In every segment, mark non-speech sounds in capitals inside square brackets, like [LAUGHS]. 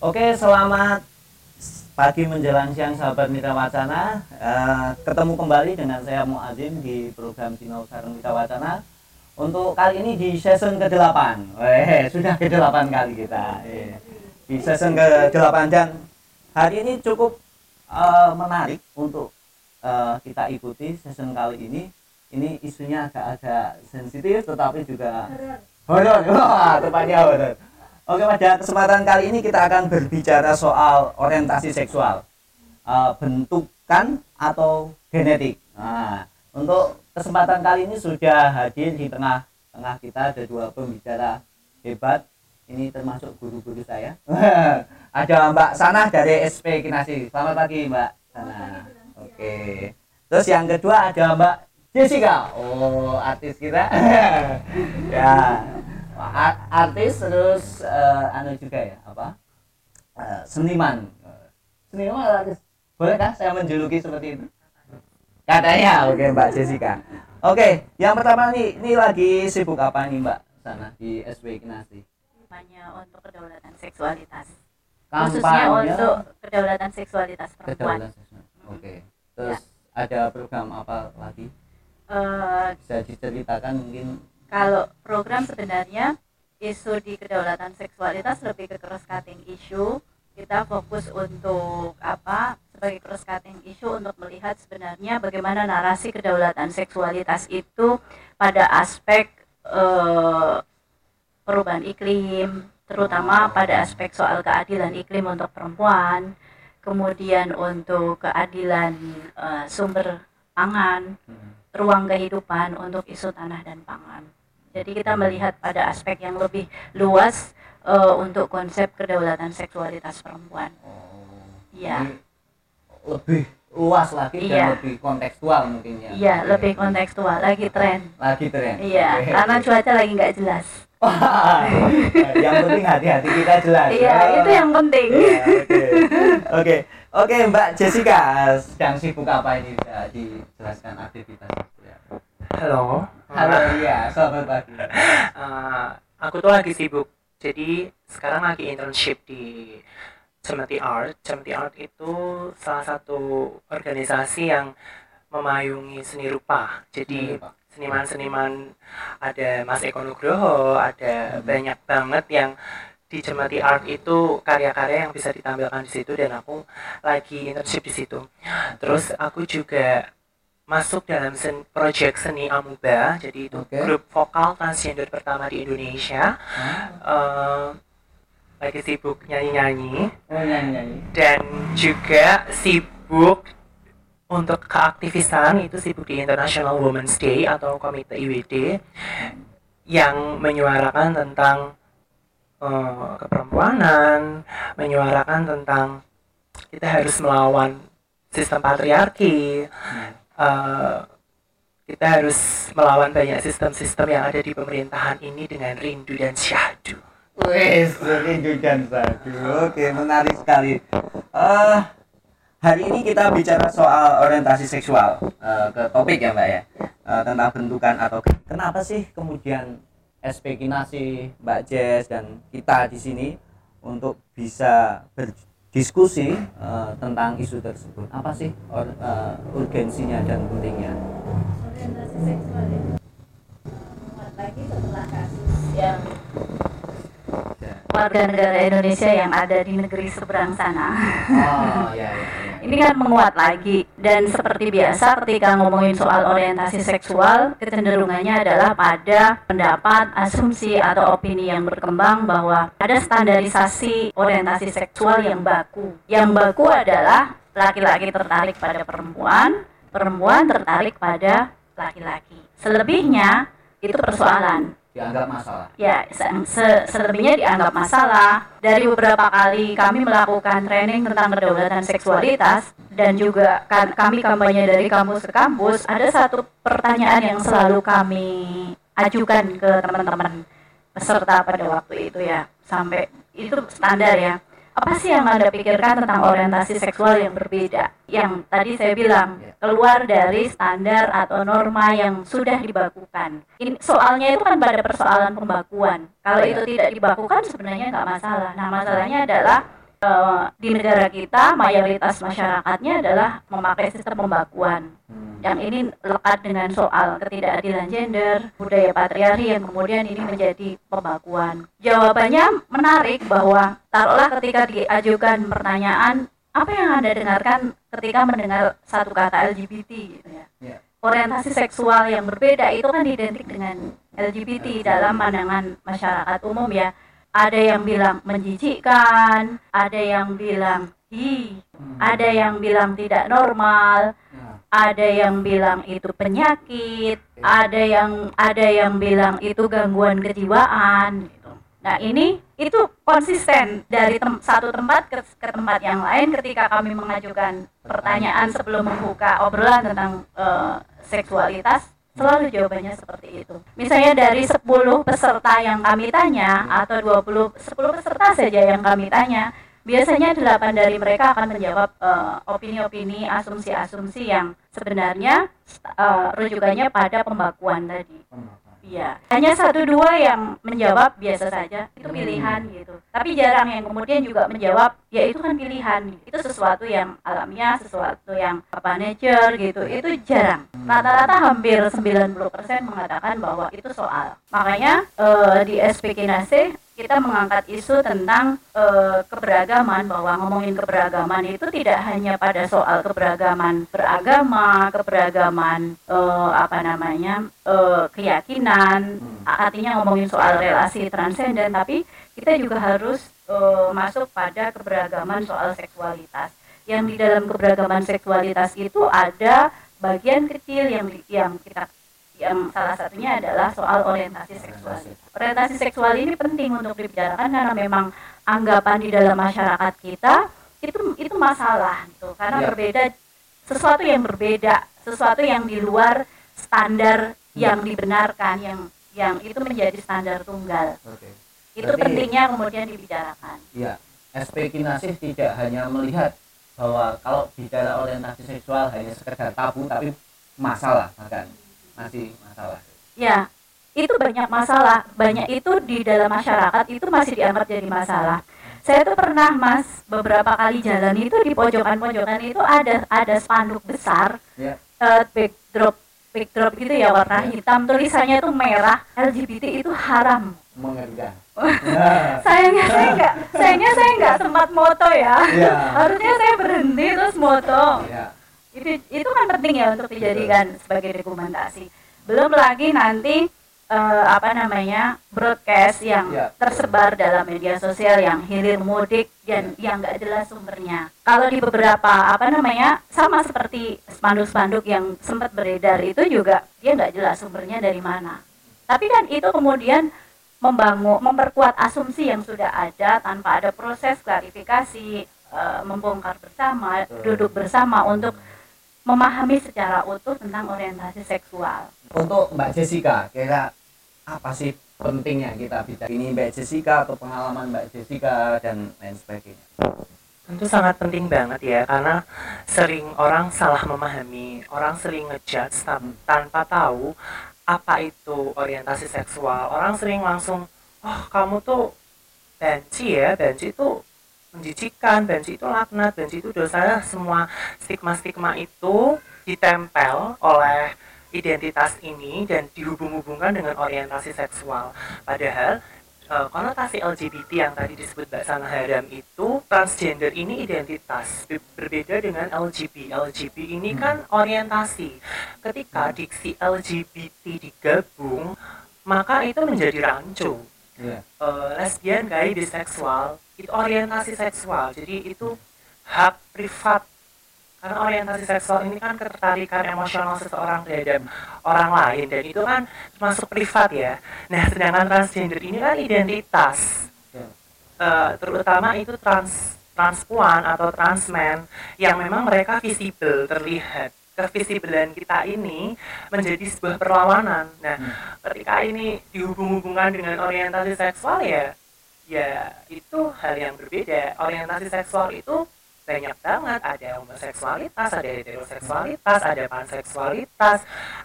Oke, selamat pagi menjelang siang sahabat Mitra Wacana. Uh, ketemu kembali dengan saya Muazim di program Sinau Sarung Mitra Wacana. Untuk kali ini di season ke-8. Eh, sudah ke-8 kali kita. Eh, di season ke-8 dan hari ini cukup uh, menarik untuk uh, kita ikuti season kali ini. Ini isunya agak-agak sensitif tetapi juga horor. Wah, tepatnya horor Oke, pada kesempatan kali ini kita akan berbicara soal orientasi seksual, uh, bentukan atau genetik. Nah, untuk kesempatan kali ini sudah hadir di tengah-tengah kita ada dua pembicara hebat. Ini termasuk guru-guru saya. [LAUGHS] ada Mbak Sanah dari SP Kinasi. Selamat pagi, Mbak Sanah. Oke. Terus yang kedua ada Mbak Jessica. Oh, artis kita. [LAUGHS] ya artis terus uh, anu juga ya apa? Uh, seniman. Seniman artis? Bolehkah saya menjuluki seperti itu? Katanya oke okay, mbak Jessica. Oke okay, yang pertama nih ini lagi sibuk apa nih mbak? Sana di SW Kinasti kampanye untuk kedaulatan seksualitas. Kampanye khususnya untuk kedaulatan seksualitas perempuan. Oke. Okay. terus ya. ada program apa lagi? Uh, bisa diceritakan mungkin kalau program sebenarnya isu di kedaulatan seksualitas lebih ke cross cutting issue. Kita fokus untuk apa? Sebagai cross cutting issue untuk melihat sebenarnya bagaimana narasi kedaulatan seksualitas itu pada aspek eh, perubahan iklim terutama pada aspek soal keadilan iklim untuk perempuan kemudian untuk keadilan eh, sumber pangan hmm. ruang kehidupan untuk isu tanah dan pangan jadi kita melihat pada aspek yang lebih luas uh, untuk konsep kedaulatan seksualitas perempuan. Oh, iya. Lebih luas lagi iya. dan lebih kontekstual mungkin ya. Iya, lebih kontekstual, lagi tren. Lagi tren. Iya, okay. karena cuaca lagi nggak jelas. yang penting hati-hati kita jelas. Iya, oh. itu yang penting. Iya, oke. Oke. Oke, Mbak Jessica, sedang sibuk apa ini? Bisa dijelaskan aktivitas Halo. Halo, iya, selamat pagi. Uh, [LAUGHS] aku tuh lagi sibuk. Jadi sekarang lagi internship di Cemeti Art. Cemeti Art itu salah satu organisasi yang memayungi seni rupa. Jadi seniman-seniman ada Mas Eko Nugroho, ada hmm. banyak banget yang di Cemeti Art itu karya-karya yang bisa ditampilkan di situ dan aku lagi internship di situ. Terus aku juga masuk dalam sen project seni Amuba jadi itu okay. grup vokal transgender pertama di Indonesia. Uh, lagi sibuk nyanyi-nyanyi. Oh, nyanyi-nyanyi. Dan juga sibuk untuk keaktivisan itu sibuk di International Women's Day atau Komite IWD yang menyuarakan tentang uh, keperempuanan, menyuarakan tentang kita harus melawan sistem patriarki, hmm uh, kita harus melawan banyak sistem-sistem yang ada di pemerintahan ini dengan rindu dan syahdu. Wes, rindu dan syahdu. Oke, menarik sekali. Uh, hari ini kita bicara soal orientasi seksual uh, ke topik ya Mbak ya uh, tentang bentukan atau kenapa sih kemudian SP Kinasi, Mbak Jess dan kita di sini untuk bisa ber, diskusi uh, tentang isu tersebut. Apa sih or, uh, urgensinya dan pentingnya? Orientasi seksual ya. Lagi setelah kasus yang warga negara Indonesia yang ada di negeri seberang sana. Oh, ya, ya, ya. Ini kan menguat lagi dan seperti biasa ketika ngomongin soal orientasi seksual, kecenderungannya adalah pada pendapat, asumsi atau opini yang berkembang bahwa ada standarisasi orientasi seksual yang baku. Yang baku adalah laki-laki tertarik pada perempuan, perempuan tertarik pada laki-laki. Selebihnya itu persoalan dianggap masalah. Ya, se selebihnya dianggap masalah. Dari beberapa kali kami melakukan training tentang kedaulatan seksualitas dan juga kan, kami kampanye dari kampus ke kampus, ada satu pertanyaan yang selalu kami ajukan ke teman-teman peserta pada waktu itu ya. Sampai itu standar ya apa sih yang Anda pikirkan tentang orientasi seksual yang berbeda? Yang tadi saya bilang, ya. keluar dari standar atau norma yang sudah dibakukan. Ini soalnya itu kan pada persoalan pembakuan. Kalau itu tidak dibakukan sebenarnya nggak masalah. Nah, masalahnya adalah eh, di negara kita mayoritas masyarakatnya adalah memakai sistem pembakuan Hmm. yang ini lekat dengan soal ketidakadilan gender, budaya patriarki yang kemudian ini menjadi pembakuan. Jawabannya menarik bahwa taruhlah ketika diajukan pertanyaan apa yang Anda dengarkan ketika mendengar satu kata LGBT gitu ya. Ya. Orientasi seksual yang berbeda itu kan identik dengan LGBT dalam pandangan masyarakat umum ya. Ada yang bilang menjijikkan, ada yang bilang hi, Hmm. ada yang bilang tidak normal, Ya. ada yang bilang itu penyakit, ada yang ada yang bilang itu gangguan kejiwaan gitu. Nah, ini itu konsisten dari tem- satu tempat ke, ke tempat yang lain ketika kami mengajukan pertanyaan sebelum membuka obrolan tentang eh, seksualitas selalu jawabannya seperti itu. Misalnya dari 10 peserta yang kami tanya atau 20 10 peserta saja yang kami tanya, biasanya delapan dari mereka akan menjawab eh, opini-opini, asumsi-asumsi yang sebenarnya eh, rujukannya pada pembakuan tadi. Iya, hanya satu dua yang menjawab biasa saja, itu pilihan gitu. Tapi jarang yang kemudian juga menjawab, ya itu kan pilihan, itu sesuatu yang alamiah, sesuatu yang apa nature gitu, itu jarang. Rata-rata hampir 90% mengatakan bahwa itu soal. Makanya eh, di SP Kinase kita mengangkat isu tentang eh, keberagaman bahwa ngomongin keberagaman itu tidak hanya pada soal keberagaman beragama, keberagaman eh, apa namanya eh, keyakinan, artinya ngomongin soal relasi transenden, tapi kita juga harus masuk pada keberagaman soal seksualitas. Yang di dalam keberagaman seksualitas itu ada bagian kecil yang yang kita yang salah satunya adalah soal orientasi seksual. Orientasi seksual ini penting untuk dibicarakan karena memang anggapan di dalam masyarakat kita itu itu masalah gitu karena Ya. berbeda sesuatu yang berbeda, sesuatu yang di luar standar yang dibenarkan yang yang itu menjadi standar tunggal. Oke. Itu Berarti- pentingnya kemudian dibicarakan. Ya, SP Kinasih tidak hanya melihat bahwa kalau bicara orientasi seksual hanya sekedar tabu tapi masalah bahkan masih masalah. Ya, itu banyak masalah. Banyak itu di dalam masyarakat itu masih dianggap jadi masalah. Saya tuh pernah Mas beberapa kali jalan itu di pojokan-pojokan itu ada ada spanduk besar Ya. eh, backdrop backdrop gitu ya warna hitam tulisannya tuh merah LGBT itu haram. Mengerikan. [LAUGHS] Sayangnya saya nggak sayangnya saya nggak sempat moto ya. Ya. Harusnya saya berhenti terus moto ya. Itu itu kan penting ya untuk dijadikan sebagai dokumentasi. Belum lagi nanti eh, apa namanya broadcast yang Ya. tersebar dalam media sosial yang hilir mudik dan yang nggak jelas sumbernya. Kalau di beberapa apa namanya sama seperti spanduk-spanduk yang sempat beredar itu juga dia nggak jelas sumbernya dari mana. Tapi kan itu kemudian membangun memperkuat asumsi yang sudah ada tanpa ada proses klarifikasi eh, membongkar bersama duduk bersama untuk memahami secara utuh tentang orientasi seksual. Untuk Mbak Jessica, kira apa sih pentingnya kita bicara ini Mbak Jessica atau pengalaman Mbak Jessica dan lain sebagainya? Tentu sangat penting banget ya karena sering orang salah memahami, orang sering ngejudge tan- tanpa tahu apa itu orientasi seksual. Orang sering langsung, oh kamu tuh benci ya, benci itu menjijikan, benci itu laknat, benci itu dosa. Semua stigma-stigma itu ditempel oleh identitas ini dan dihubung-hubungkan dengan orientasi seksual. Padahal eh, konotasi LGBT yang tadi disebut Mbak Sana Haram itu transgender ini identitas Be- berbeda dengan LGB. LGB ini kan orientasi. Ketika diksi LGBT digabung, maka itu menjadi rancu. Iya. Eh, lesbian, gay, biseksual itu orientasi seksual. Jadi itu hak privat. Karena orientasi seksual ini kan ketertarikan emosional seseorang terhadap orang lain dan itu kan masuk privat ya. Nah, sedangkan transgender ini kan identitas. Ya. Eh, terutama itu trans transpuan atau transmen yang memang mereka visible terlihat kevisibelan kita ini menjadi sebuah perlawanan. Nah, ketika ini dihubung-hubungkan dengan orientasi seksual ya, ya itu hal yang berbeda. Orientasi seksual itu banyak banget. Ada homoseksualitas, ada heteroseksualitas, ada panseksualitas,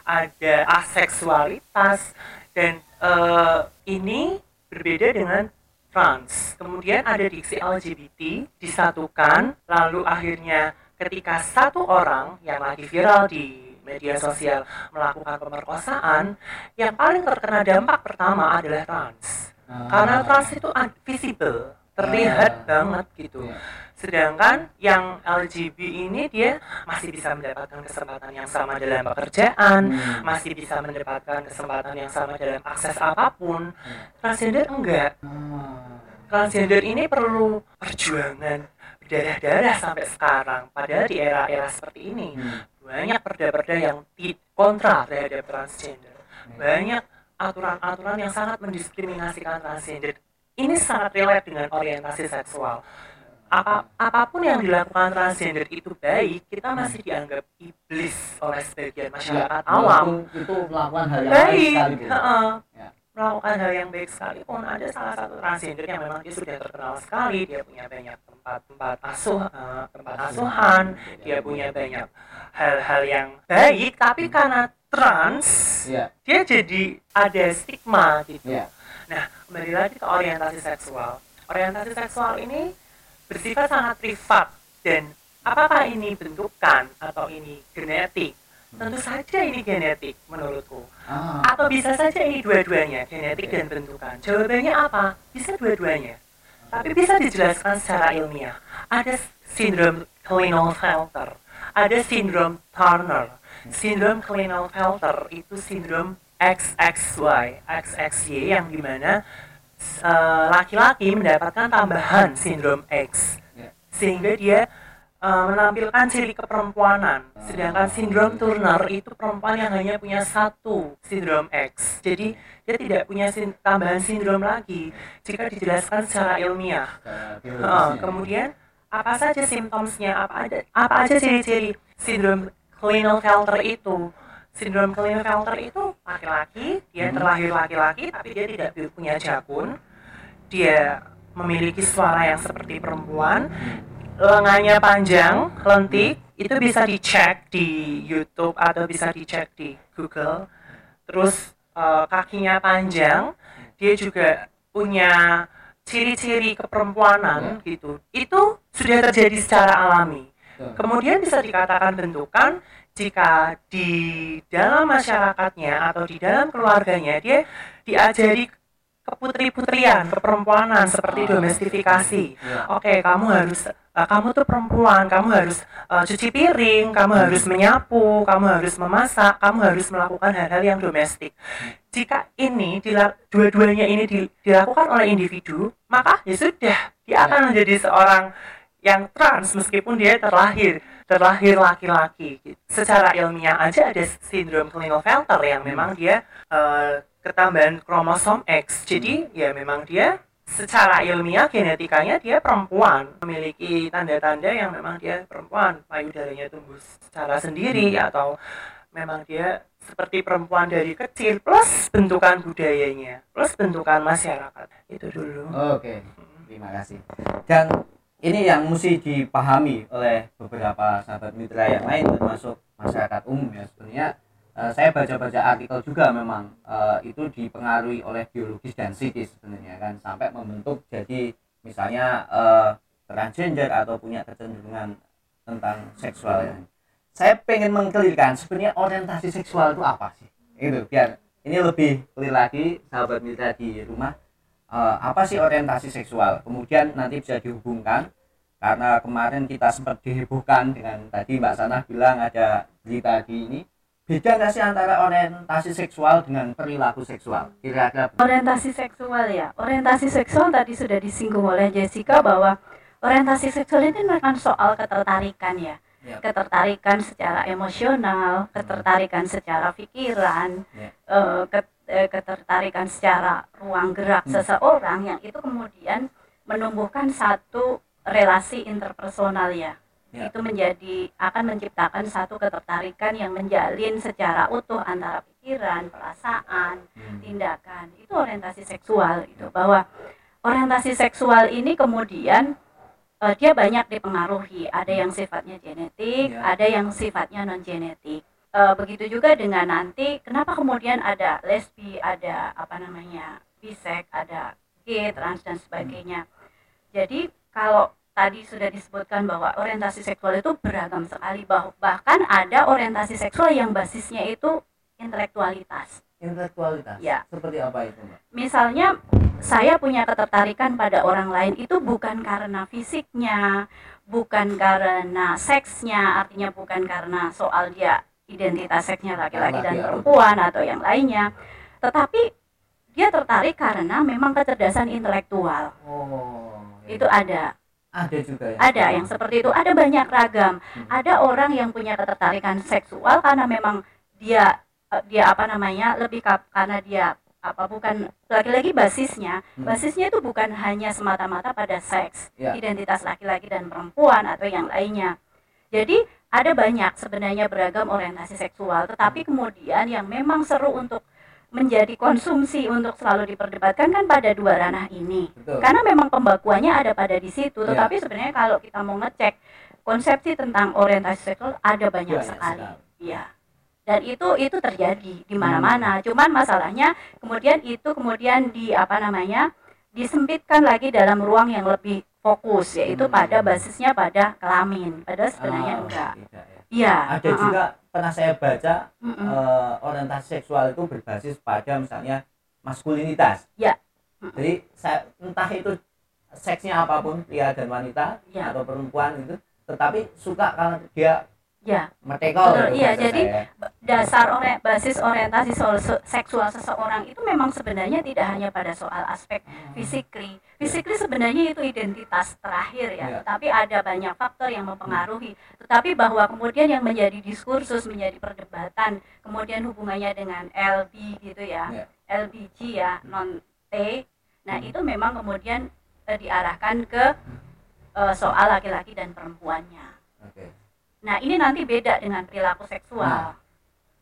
ada aseksualitas, dan eh, ini berbeda dengan trans. Kemudian ada diksi LGBT disatukan, lalu akhirnya ketika satu orang yang lagi viral di media sosial melakukan pemerkosaan, yang paling terkena dampak pertama adalah trans. Karena trans itu visible, terlihat Ah. banget gitu. Iya. Sedangkan yang LGB ini dia masih bisa mendapatkan kesempatan yang sama dalam pekerjaan, Hmm. masih bisa mendapatkan kesempatan yang sama dalam akses apa pun. Hmm. Transgender enggak. Ah. Transgender ini perlu perjuangan berdarah-darah sampai sekarang. Padahal di era-era seperti ini Hmm. banyak perda-perda yang kontra terhadap transgender. Banyak aturan-aturan yang sangat mendiskriminasikan transgender. Ini sangat relate dengan orientasi seksual. Apa, apa pun yang dilakukan transgender itu baik, kita masih dianggap iblis oleh sebagian masyarakat Ya, awam. itu melakukan hal yang baik Baik. Ya. Melakukan hal yang baik sekalipun ada salah satu transgender yang memang dia sudah terkenal sekali, dia punya banyak tempat-tempat asuh, eh, tempat asuhan, dia punya banyak hal-hal yang baik, tapi karena trans Iya. dia jadi ada stigma gitu. Iya. Nah, kembali lagi ke orientasi seksual. Orientasi seksual ini bersifat sangat privat dan apakah ini bentukan atau ini genetik? Tentu saja ini genetik menurutku. Ah. Atau bisa saja ini dua-duanya, genetik dan bentukan. Jawabannya apa? Bisa dua-duanya. Tapi bisa dijelaskan secara ilmiah. Ada sindrom Klinefelter, ada sindrom Turner. Sindrom Klinefelter itu sindrom XXY, XXY yang di mana eh, laki-laki mendapatkan tambahan sindrom X Ya. sehingga dia eh, menampilkan ciri keperempuanan. Sedangkan sindrom Turner itu perempuan yang hanya punya satu sindrom X. Jadi dia tidak punya sin- tambahan sindrom lagi jika dijelaskan secara ilmiah. Ya. kemudian apa saja simptomnya? Apa ada apa aja ciri-ciri sindrom Klinefelter itu? Sindrom Klinefelter itu laki-laki, dia Hmm. terlahir laki-laki tapi dia tidak punya jakun. Dia memiliki suara yang seperti perempuan, lengannya panjang, lentik, itu bisa dicek di YouTube atau bisa dicek di Google. Terus eh, kakinya panjang, dia juga punya ciri-ciri keperempuanan gitu. Itu sudah terjadi secara alami. Betul. Kemudian bisa dikatakan bentukan jika di dalam masyarakatnya atau di dalam keluarganya dia diajari keputri-putrian, keperempuanan seperti domestifikasi. Iya. Oke, kamu harus uh, kamu tuh perempuan, kamu harus uh, cuci piring, kamu harus menyapu, kamu harus memasak, kamu harus melakukan hal-hal yang domestik. Jika ini dua-duanya ini di- dilakukan oleh individu, maka ya sudah dia akan menjadi seorang yang trans meskipun dia terlahir terlahir laki-laki. Secara ilmiah aja ada sindrom Klinefelter yang memang dia uh, ketambahan kromosom X. Jadi ya memang dia secara ilmiah genetikanya dia perempuan. Memiliki tanda-tanda yang memang dia perempuan. Payudaranya tumbuh secara sendiri atau memang dia seperti perempuan dari kecil plus bentukan budayanya plus bentukan masyarakat. Itu dulu. Oke, terima kasih. Dan ini yang mesti dipahami oleh beberapa sahabat mitra yang lain termasuk masyarakat umum ya sebenarnya eh, saya baca-baca artikel juga memang eh, itu dipengaruhi oleh biologis dan psikis sebenarnya kan sampai membentuk jadi misalnya eh, transgender atau punya kecenderungan tentang seksual ya. Saya pengen mengkelirkan sebenarnya orientasi seksual itu apa sih? Itu biar ini lebih clear lagi sahabat mitra di rumah eh, apa sih orientasi seksual kemudian nanti bisa dihubungkan karena kemarin kita sempat dihebohkan dengan tadi Mbak Sanah bilang ada berita di ini beda nggak sih antara orientasi seksual dengan perilaku seksual kira-kira orientasi seksual ya orientasi seksual tadi sudah disinggung oleh Jessica bahwa orientasi seksual ini kan soal ketertarikan ya Ya. ketertarikan secara emosional ketertarikan secara pikiran Ya. eh, ket- eh, ketertarikan secara ruang gerak Hmm. seseorang yang itu kemudian menumbuhkan satu relasi interpersonal ya Ya. itu menjadi akan menciptakan satu ketertarikan yang menjalin secara utuh antara pikiran perasaan Hmm. tindakan itu orientasi seksual itu bahwa orientasi seksual ini kemudian eh, dia banyak dipengaruhi ada yang sifatnya genetik Ya. ada yang sifatnya non genetik Eh, begitu juga dengan nanti kenapa kemudian ada lesbi ada apa namanya bisek ada gay, trans dan sebagainya. Jadi kalau tadi sudah disebutkan bahwa orientasi seksual itu beragam sekali bah- bahkan ada orientasi seksual yang basisnya itu intelektualitas. Intelektualitas. Ya. Seperti apa itu, Mbak? Misalnya saya punya ketertarikan pada orang lain itu bukan karena fisiknya, bukan karena seksnya, artinya bukan karena soal dia identitas seksnya laki-laki dan atau- perempuan atau yang lainnya, tetapi dia tertarik karena memang kecerdasan intelektual Oh. itu ada ada juga ya. ada yang seperti itu ada banyak ragam Hmm. ada orang yang punya ketertarikan seksual karena memang dia eh, dia apa namanya lebih kap- karena dia apa bukan lagi-lagi basisnya Hmm. basisnya itu bukan hanya semata-mata pada seks Ya. identitas laki-laki dan perempuan atau yang lainnya jadi ada banyak sebenarnya beragam orientasi seksual tetapi kemudian yang memang seru untuk menjadi konsumsi untuk selalu diperdebatkan kan pada dua ranah ini Betul. karena memang pembakuannya ada pada di situ Ya. tetapi sebenarnya kalau kita mau ngecek konsepsi tentang orientasi seksual ada banyak sekali iya dan itu itu terjadi di Hmm. mana-mana cuman masalahnya kemudian itu kemudian di apa namanya disempitkan lagi dalam ruang yang lebih fokus yaitu Hmm. pada basisnya pada kelamin padahal sebenarnya Ah, enggak ya. iya Ada uh-uh. juga pernah saya baca Mm-mm. eh, orientasi seksual itu berbasis pada misalnya maskulinitas. Ya. Mm. Jadi saya entah itu seksnya apa pun pria dan wanita Ya. atau perempuan itu, tetapi suka karena dia ya metekol. Betul, gitu iya, jadi saya. dasar ori- basis orientasi soal se- seksual seseorang itu memang sebenarnya tidak hanya pada soal aspek physically. Physically sebenarnya itu identitas terakhir ya, Ya. tetapi ada banyak faktor yang mempengaruhi. Tetapi bahwa kemudian yang menjadi diskursus, menjadi perdebatan, kemudian hubungannya dengan LB gitu ya, Ya. LBG ya, non T. Nah, Hmm. itu memang kemudian eh, diarahkan ke eh, soal laki-laki dan perempuannya. Oke. Nah, ini nanti beda dengan perilaku seksual. Nah,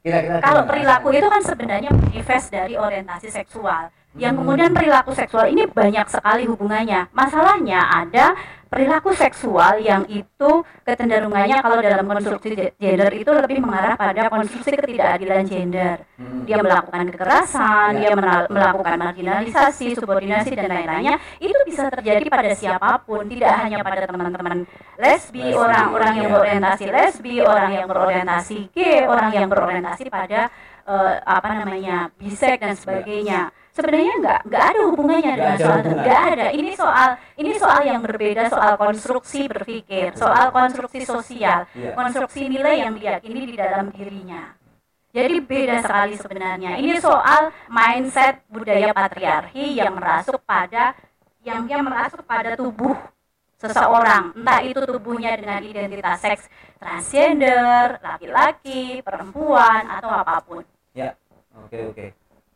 Kira-kira Kalau perilaku itu kan sebenarnya manifest dari orientasi seksual. Yang Hmm. kemudian perilaku seksual ini banyak sekali hubungannya. Masalahnya ada perilaku seksual yang itu kecenderungannya kalau dalam konstruksi ge- gender itu lebih mengarah pada konstruksi ketidakadilan gender. Hmm. Dia melakukan kekerasan, Ya. dia melakukan marginalisasi, subordinasi dan lain-lainnya. Itu bisa terjadi pada siapa pun, tidak hanya pada teman-teman lesbi, orang-orang yang ya. berorientasi lesbi, orang yang berorientasi gay, orang yang berorientasi pada eh, apa namanya bisek dan sebagainya. Sebenarnya nggak nggak ada hubungannya Nggak dengan ada soal hubungan. nggak ada. Ini soal ini soal yang berbeda soal konstruksi berpikir, soal konstruksi sosial, Iya. konstruksi nilai yang diyakini di dalam dirinya. Jadi beda sekali sebenarnya. Ini soal mindset budaya patriarki yang merasuk pada yang yang merasuk pada tubuh seseorang, entah itu tubuhnya dengan identitas seks transgender, laki-laki, perempuan atau apa pun. Oke oke.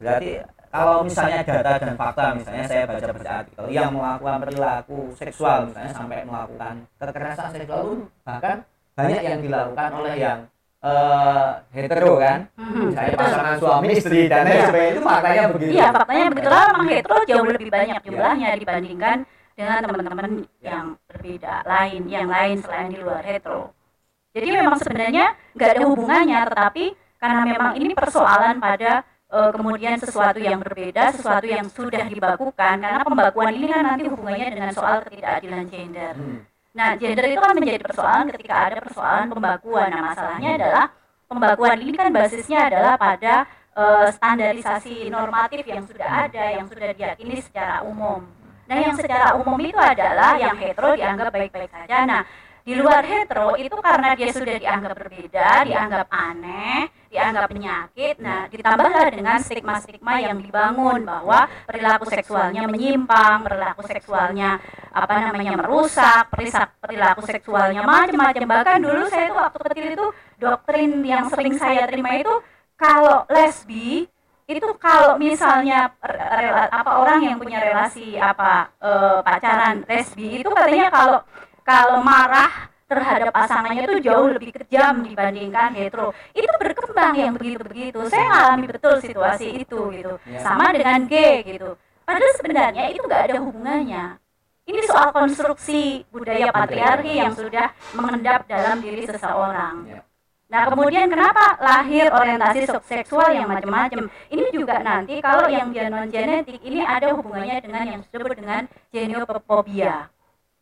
Berarti kalau misalnya data dan fakta misalnya saya baca baca artikel yang melakukan perilaku seksual misalnya sampai melakukan kekerasan seksual pun bahkan banyak yang dilakukan oleh yang eh, hetero kan Mhm, misalnya pasangan suami istri dan lain sebagainya itu faktanya begitu Iya, faktanya begitulah memang hetero jauh lebih banyak jumlahnya dibandingkan dengan teman-teman Ya. yang berbeda lain, yang lain selain di luar hetero. Jadi memang sebenarnya nggak ada hubungannya, tetapi karena memang ini persoalan pada eh, kemudian sesuatu yang berbeda, sesuatu yang sudah dibakukan, karena pembakuan ini kan nanti hubungannya dengan soal ketidakadilan gender. Hmm. Nah, gender itu kan menjadi persoalan ketika ada persoalan pembakuan. Nah, masalahnya adalah pembakuan ini kan basisnya adalah pada eh, standarisasi normatif yang sudah ada, yang sudah diyakini secara umum. Nah, yang secara umum itu adalah yang hetero dianggap baik-baik saja. Nah, di luar hetero itu karena dia sudah dianggap berbeda, dianggap aneh, dianggap penyakit. Nah, ditambahlah dengan stigma-stigma yang dibangun bahwa perilaku seksualnya menyimpang, perilaku seksualnya apa namanya merusak, perilaku seksualnya macam-macam. Bahkan dulu saya tuh waktu kecil itu doktrin yang sering saya terima itu kalau lesbi itu kalau misalnya apa orang yang punya relasi apa eh, pacaran lesbi itu katanya kalau kalau marah terhadap pasangannya itu jauh lebih kejam dibandingkan hetero itu berkembang yang begitu-begitu saya ngalami betul situasi itu gitu Ya. sama dengan gay gitu padahal sebenarnya itu nggak ada hubungannya ini soal konstruksi budaya patriarki yang sudah mengendap dalam diri seseorang Ya. Nah, kemudian kenapa lahir orientasi seksual yang macam-macam? Ini juga nanti kalau yang non genetik ini ada hubungannya dengan yang disebut dengan geniophobia.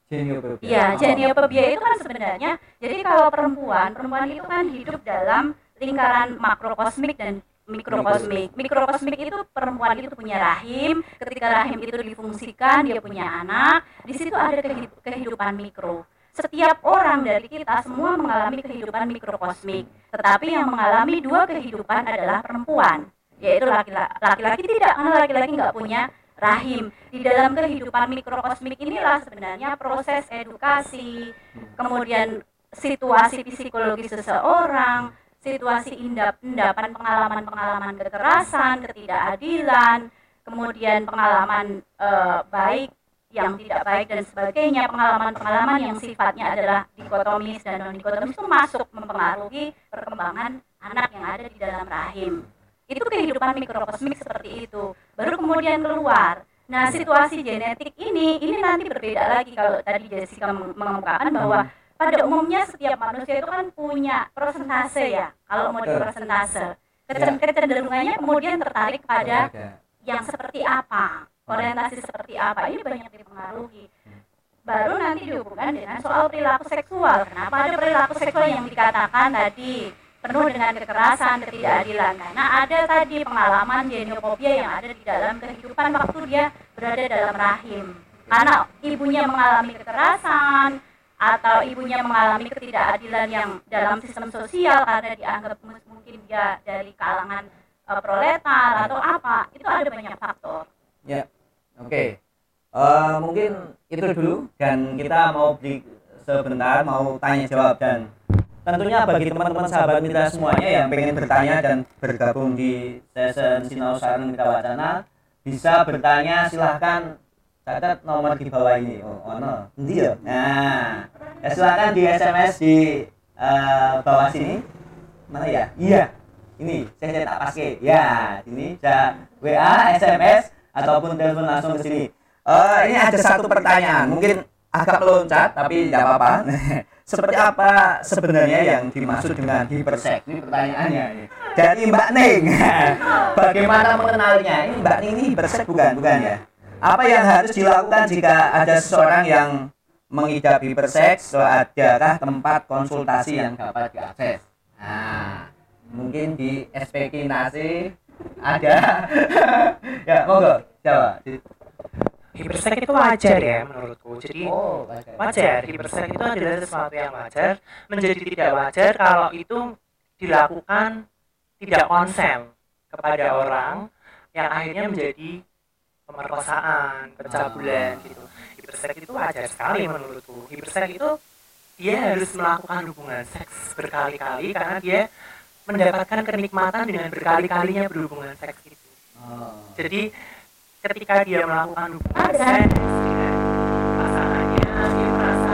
Geniophobia. Iya, Oh. geniophobia itu kan sebenarnya jadi kalau perempuan, perempuan itu kan hidup dalam lingkaran makrokosmik dan mikrokosmik. Mikrokosmik itu perempuan itu punya rahim, ketika rahim itu difungsikan dia punya anak, di situ ada kehi- kehidupan mikro. Setiap orang dari kita semua mengalami kehidupan mikrokosmik, tetapi yang mengalami dua kehidupan adalah perempuan, yaitu laki-laki. Laki-laki tidak, karena laki-laki nggak punya rahim. Di dalam kehidupan mikrokosmik inilah sebenarnya proses edukasi, kemudian situasi psikologis seseorang, situasi indap, endapan pengalaman-pengalaman kekerasan, ketidakadilan, kemudian pengalaman eh, baik yang tidak baik dan sebagainya, pengalaman-pengalaman yang sifatnya adalah dikotomis dan non dikotomis itu masuk mempengaruhi perkembangan anak yang ada di dalam rahim. Itu kehidupan mikrokosmik seperti itu. Baru kemudian keluar. Nah, situasi genetik ini ini nanti berbeda lagi kalau tadi Jessica meng- mengemukakan bahwa pada umumnya setiap manusia itu kan punya persentase ya. Kalau mau di Betul. persentase. Kecen- Kecenderungannya kemudian tertarik pada Ada. yang seperti apa, orientasi seperti apa, ini banyak dipengaruhi. Baru nanti dihubungkan dengan soal perilaku seksual. Kenapa ada perilaku seksual yang dikatakan tadi penuh dengan kekerasan, ketidakadilan? Karena ada tadi pengalaman geniophobia yang ada di dalam kehidupan waktu dia berada dalam rahim. Karena ibunya mengalami kekerasan atau ibunya mengalami ketidakadilan yang dalam sistem sosial karena dianggap mungkin dia dari kalangan eh, proletar atau apa, itu ada banyak faktor. Ya, oke. Eh, mungkin itu dulu dan kita mau beri sebentar mau tanya jawab dan tentunya bagi teman-teman sahabat mitra semuanya yang pengen bertanya dan bergabung di session Sinau Sarang Mitra Wacana bisa bertanya silahkan catat nomor di bawah ini. Oh, oh no ya? nah ya silahkan di SMS di eh, bawah sini. Mana ya? Iya. Ini saya cetak pakai ya ini bisa WA SMS ataupun telepon langsung ke sini. Eh, ini ada satu pertanyaan. Mungkin agak loncat tapi tidak apa-apa [LAUGHS] seperti apa sebenarnya yang dimaksud dengan hipersek? Ini pertanyaannya. Dari Mbak Ning [LAUGHS] bagaimana mengenalnya ini Mbak Ning ini hipersek bukan? Bukan ya? Apa yang harus dilakukan jika ada seseorang yang mengidap hiperseks so adakah tempat konsultasi yang dapat diakses? Nah mungkin di SPK Nasi ada. [LAUGHS] Ya monggo jawab Hipersek itu wajar ya menurutku. Jadi oh wajar. Hipersek itu adalah sesuatu yang wajar. Menjadi tidak wajar kalau itu dilakukan tidak konsen kepada orang yang akhirnya menjadi pemerkosaan, pencabulan gitu. Hipersek itu wajar sekali menurutku. Hipersek itu dia harus melakukan hubungan seks berkali-kali karena dia mendapatkan kenikmatan dengan berkali-kalinya berhubungan seks itu. Oh. Jadi ketika dia melakukan hubungan seks pasangannya, dia merasa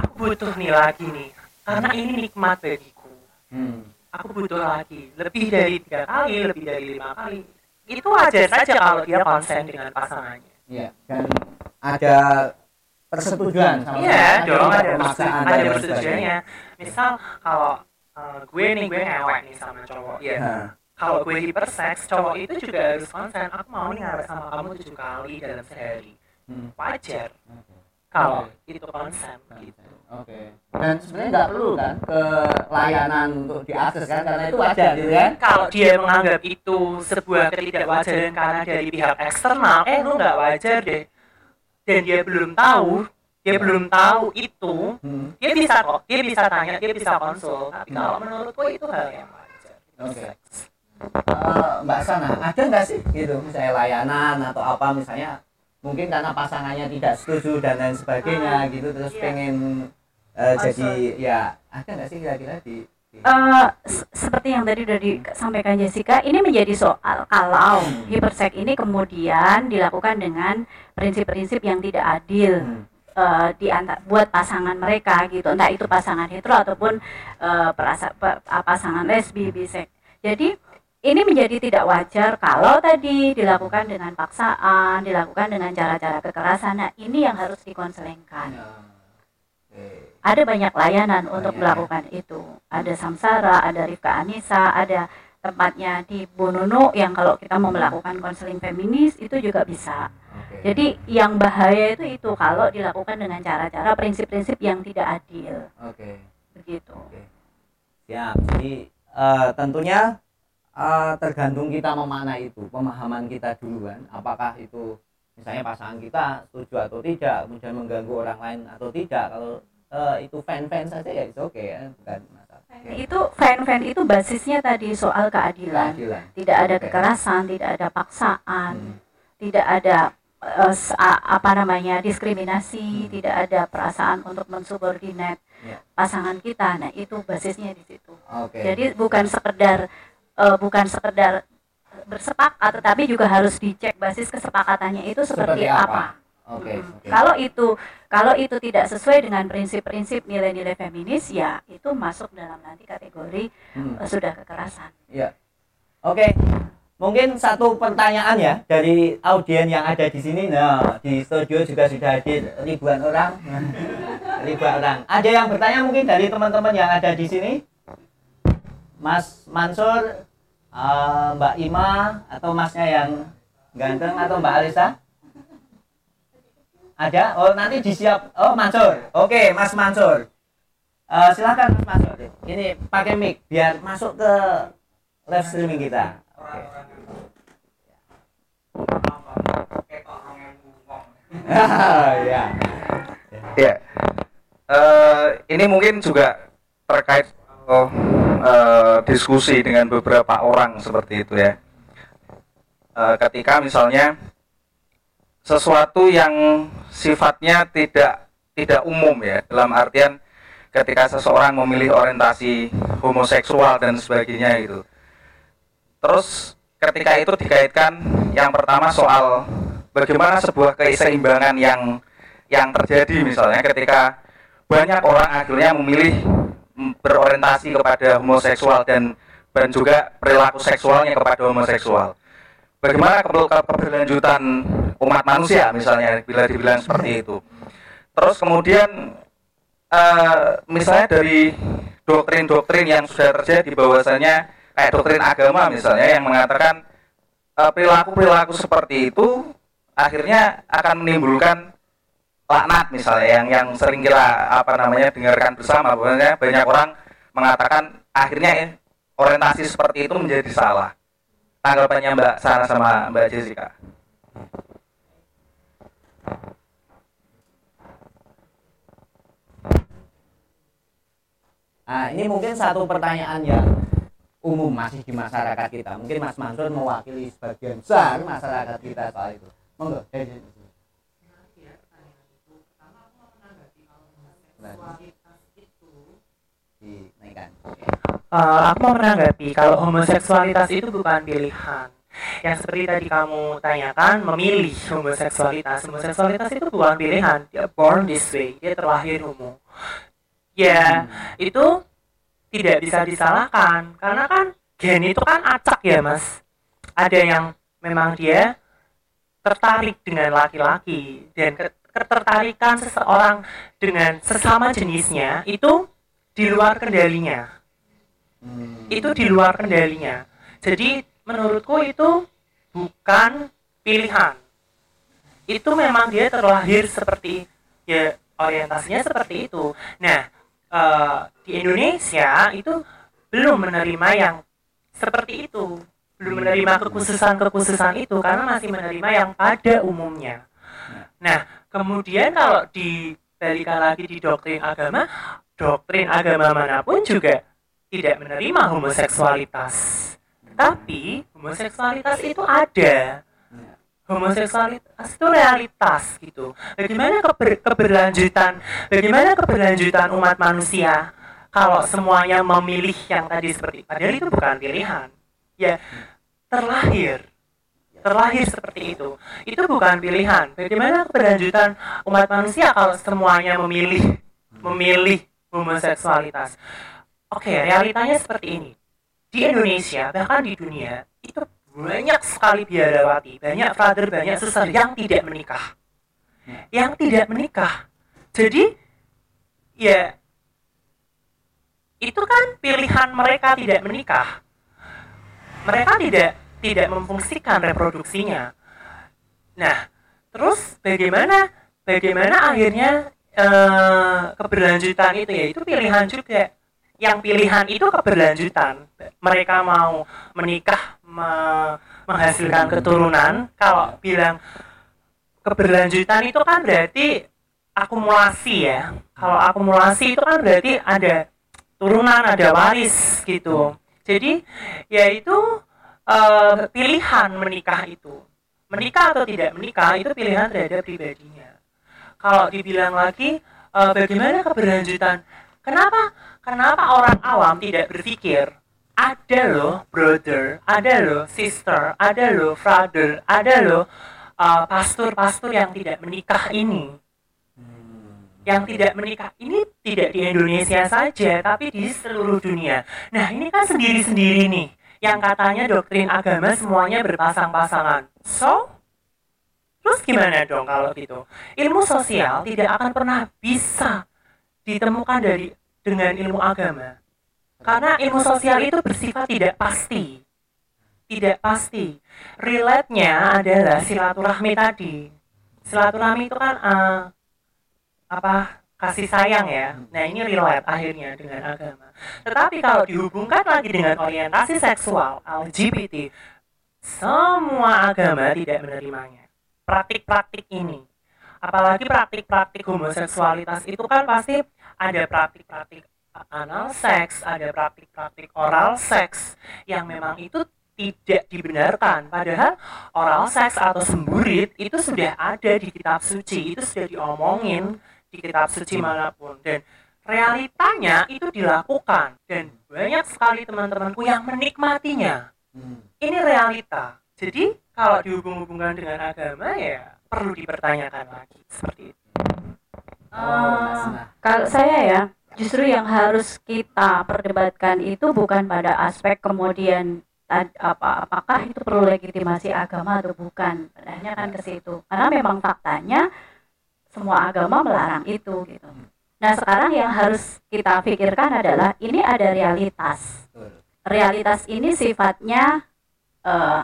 aku butuh nih lagi nih, karena ini nikmat bagiku. Hmm. Aku butuh lagi, lebih dari tiga kali, lebih dari lima kali. Itu wajar saja kalau dia konsen dengan pasangannya. Iya, dan ada persetujuan sama Iya dong, ada pemaksaan ada persetujuannya. Misal kalau eh, gue nih gue ngewek nih sama cowok, ya. Kalau gue hiperseks, cowok itu juga harus konsen. Aku mau nih ngewek sama kamu tujuh kali dalam sehari. Hmm. Wajar Oke. kalau itu konsen gitu. Oke. Dan sebenarnya nggak perlu kan ke layanan untuk diakses kan karena itu wajar gitu kan? Kalau dia menganggap itu sebuah ketidakwajaran karena dari pihak eksternal, eh lu nggak wajar deh. Dan dia belum tahu, dia belum tahu itu, Hmm. dia bisa kok, dia bisa tanya, dia bisa konsul. Tapi kalau menurutku itu hal yang wajar. Oke. Eh, Mbak Sana, ada nggak sih gitu misalnya layanan atau apa misalnya mungkin karena pasangannya tidak setuju dan lain sebagainya gitu terus iya. pengen Konsul. jadi ya ada nggak sih kira-kira di, se- seperti yang tadi sudah disampaikan Jessica, ini menjadi soal kalau hipersek ini kemudian dilakukan dengan prinsip-prinsip yang tidak adil Hmm. eh, di antar buat pasangan mereka gitu, entah itu pasangan hetero ataupun eh, perasa- pe- ah, pasangan lesbi, bisek. Jadi ini menjadi tidak wajar kalau tadi dilakukan dengan paksaan, dilakukan dengan cara-cara kekerasan. Nah, ini yang harus dikonselingkan. Ya. Ada banyak layanan untuk Banyak, melakukan itu. Ada Samsara, ada Rifka Anissa, ada tempatnya di Bonono yang kalau kita mau melakukan konseling feminis itu juga bisa. Jadi yang bahaya itu itu kalau dilakukan dengan cara-cara prinsip-prinsip yang tidak adil, Oke. begitu. Oke. Siap. Jadi eh, tentunya eh, tergantung kita memaknai itu, pemahaman kita duluan. Apakah itu misalnya pasangan kita setuju atau tidak, kemudian mengganggu orang lain atau tidak. Kalau eh, itu fan-fan saja ya itu oke ya, bukan masalah. Itu fan-fan itu basisnya tadi soal keadilan. Keadilan. Tidak ada Oke. kekerasan, tidak ada paksaan, Hmm. tidak ada eh, apa namanya diskriminasi, Hmm. tidak ada perasaan untuk mensubordinat Ya. pasangan kita. Nah, itu basisnya di situ. Oke. Jadi bukan sekedar eh, bukan sekedar bersepakat, tetapi juga harus dicek basis kesepakatannya itu seperti, Seperti apa? apa. Oke. Mm. oke. Kalau itu kalau itu tidak sesuai dengan prinsip-prinsip nilai-nilai feminis, ya itu masuk dalam nanti kategori Hmm. eh, sudah kekerasan. Ya. Oke. Mungkin satu pertanyaan ya dari audien yang ada di sini. Nah, di studio juga sudah hadir ribuan orang. [LAUGHS] ribuan orang. Ada yang bertanya mungkin dari teman-teman yang ada di sini? Mas Mansur, eh, Mbak Ima atau Masnya yang ganteng atau Mbak Alisa? Ada? Oh, nanti disiap. Oh, Mansur. Oke, Mas Mansur. Eh, silakan Mas Mansur. Ini pakai mic biar masuk ke live streaming kita. Oke. ya. Ya. Eh, ini mungkin juga terkait oh, eh, diskusi dengan beberapa orang seperti itu ya. Eh, ketika misalnya sesuatu yang sifatnya tidak tidak umum ya dalam artian ketika seseorang memilih orientasi homoseksual dan sebagainya gitu. Terus ketika itu dikaitkan yang pertama soal bagaimana sebuah keseimbangan yang yang terjadi misalnya ketika banyak orang akhirnya memilih berorientasi kepada homoseksual dan dan juga perilaku seksualnya kepada homoseksual. Bagaimana ke- ke- keberlanjutan umat manusia misalnya bila dibilang seperti itu. Terus kemudian eh, misalnya dari doktrin-doktrin yang sudah terjadi bahwasanya kayak doktrin agama misalnya yang mengatakan eh, perilaku-perilaku seperti itu akhirnya akan menimbulkan laknat misalnya yang yang sering kita apa namanya dengarkan bersama bahwasanya banyak orang mengatakan akhirnya eh, orientasi seperti itu menjadi salah. Tanggapannya Mbak Sarah sama Mbak Jessica. Nah, ini mungkin satu pertanyaan yang umum masih di masyarakat kita. Mungkin Mas Mansur mewakili sebagian besar masyarakat kita soal itu. Monggo. dari sini. Nah, dinaikkan. Eh, aku mau menanggapi kalau homoseksualitas itu bukan pilihan. Yang seperti tadi kamu tanyakan, memilih homoseksualitas. Homoseksualitas itu bukan pilihan. Dia born this way. Dia terlahir homo. Ya, itu tidak bisa disalahkan. Karena kan gen itu kan acak ya, Mas. Ada yang memang dia tertarik dengan laki-laki dan ke- ketertarikan seseorang dengan sesama jenisnya itu di luar kendalinya Hmm. itu di luar kendalinya. Jadi menurutku itu bukan pilihan. Itu memang dia terlahir seperti ya orientasinya seperti itu. Nah eh, di Indonesia itu belum menerima yang seperti itu, belum menerima kekhususan-kekhususan itu karena masih menerima yang pada umumnya. Nah kemudian kalau dibalikan lagi di doktrin agama, doktrin agama mana pun juga tidak menerima homoseksualitas. Tapi homoseksualitas itu ada. Homoseksualitas itu realitas gitu. Bagaimana keber- keberlanjutan bagaimana keberlanjutan umat manusia kalau semuanya memilih yang tadi seperti padahal itu bukan pilihan. Ya terlahir terlahir seperti itu. Itu bukan pilihan. Bagaimana keberlanjutan umat manusia kalau semuanya memilih memilih homoseksualitas? Oke, realitanya seperti ini. Di Indonesia, bahkan di dunia, itu banyak sekali biarawati, banyak father, banyak suster yang tidak menikah. Yang tidak menikah. Jadi, ya itu kan pilihan mereka tidak menikah mereka tidak tidak memfungsikan reproduksinya. Nah terus bagaimana? Bagaimana akhirnya eh, keberlanjutan itu? Ya itu pilihan juga. Yang pilihan itu keberlanjutan. Mereka mau menikah me- menghasilkan keturunan. Kalau bilang keberlanjutan itu kan berarti akumulasi ya. Kalau akumulasi itu kan berarti ada turunan ada waris gitu. Jadi yaitu eh, pilihan menikah itu. Menikah atau tidak menikah itu pilihan terhadap pribadinya. Kalau dibilang lagi eh, bagaimana keberlanjutan? Kenapa? Kenapa orang awam tidak berpikir ada loh brother ada loh sister ada loh father ada loh uh, pastor-pastor yang tidak menikah ini. Yang tidak menikah ini tidak di Indonesia saja tapi di seluruh dunia. Nah ini kan sendiri-sendiri nih yang katanya doktrin agama semuanya berpasang-pasangan. So terus gimana dong kalau gitu? Ilmu sosial tidak akan pernah bisa ditemukan dari dengan ilmu agama. Karena ilmu sosial itu bersifat tidak pasti. Tidak pasti. Relate-nya adalah silaturahmi tadi. Silaturahmi itu kan eh, apa kasih sayang ya. Nah ini relate akhirnya dengan agama. Tetapi kalau dihubungkan lagi dengan orientasi seksual LGBT semua agama tidak menerimanya. Praktik-praktik ini. Apalagi praktik-praktik homoseksualitas itu kan pasti ada praktik-praktik anal seks, ada praktik-praktik oral seks yang memang itu tidak dibenarkan. Padahal oral seks atau semburit itu sudah ada di kitab suci, itu sudah diomongin di kitab suci mana pun dan realitanya itu dilakukan. Dan banyak sekali teman-temanku yang menikmatinya. Ini realita. Jadi kalau dihubung-hubungkan dengan agama ya perlu dipertanyakan lagi. Seperti itu. Eh, kalau saya ya justru yang harus kita perdebatkan itu bukan pada aspek kemudian apa apakah itu perlu legitimasi agama atau bukan. Padahal kan ke situ. Karena memang faktanya semua agama melarang itu gitu nah sekarang yang harus kita pikirkan adalah ini ada realitas realitas ini sifatnya eh,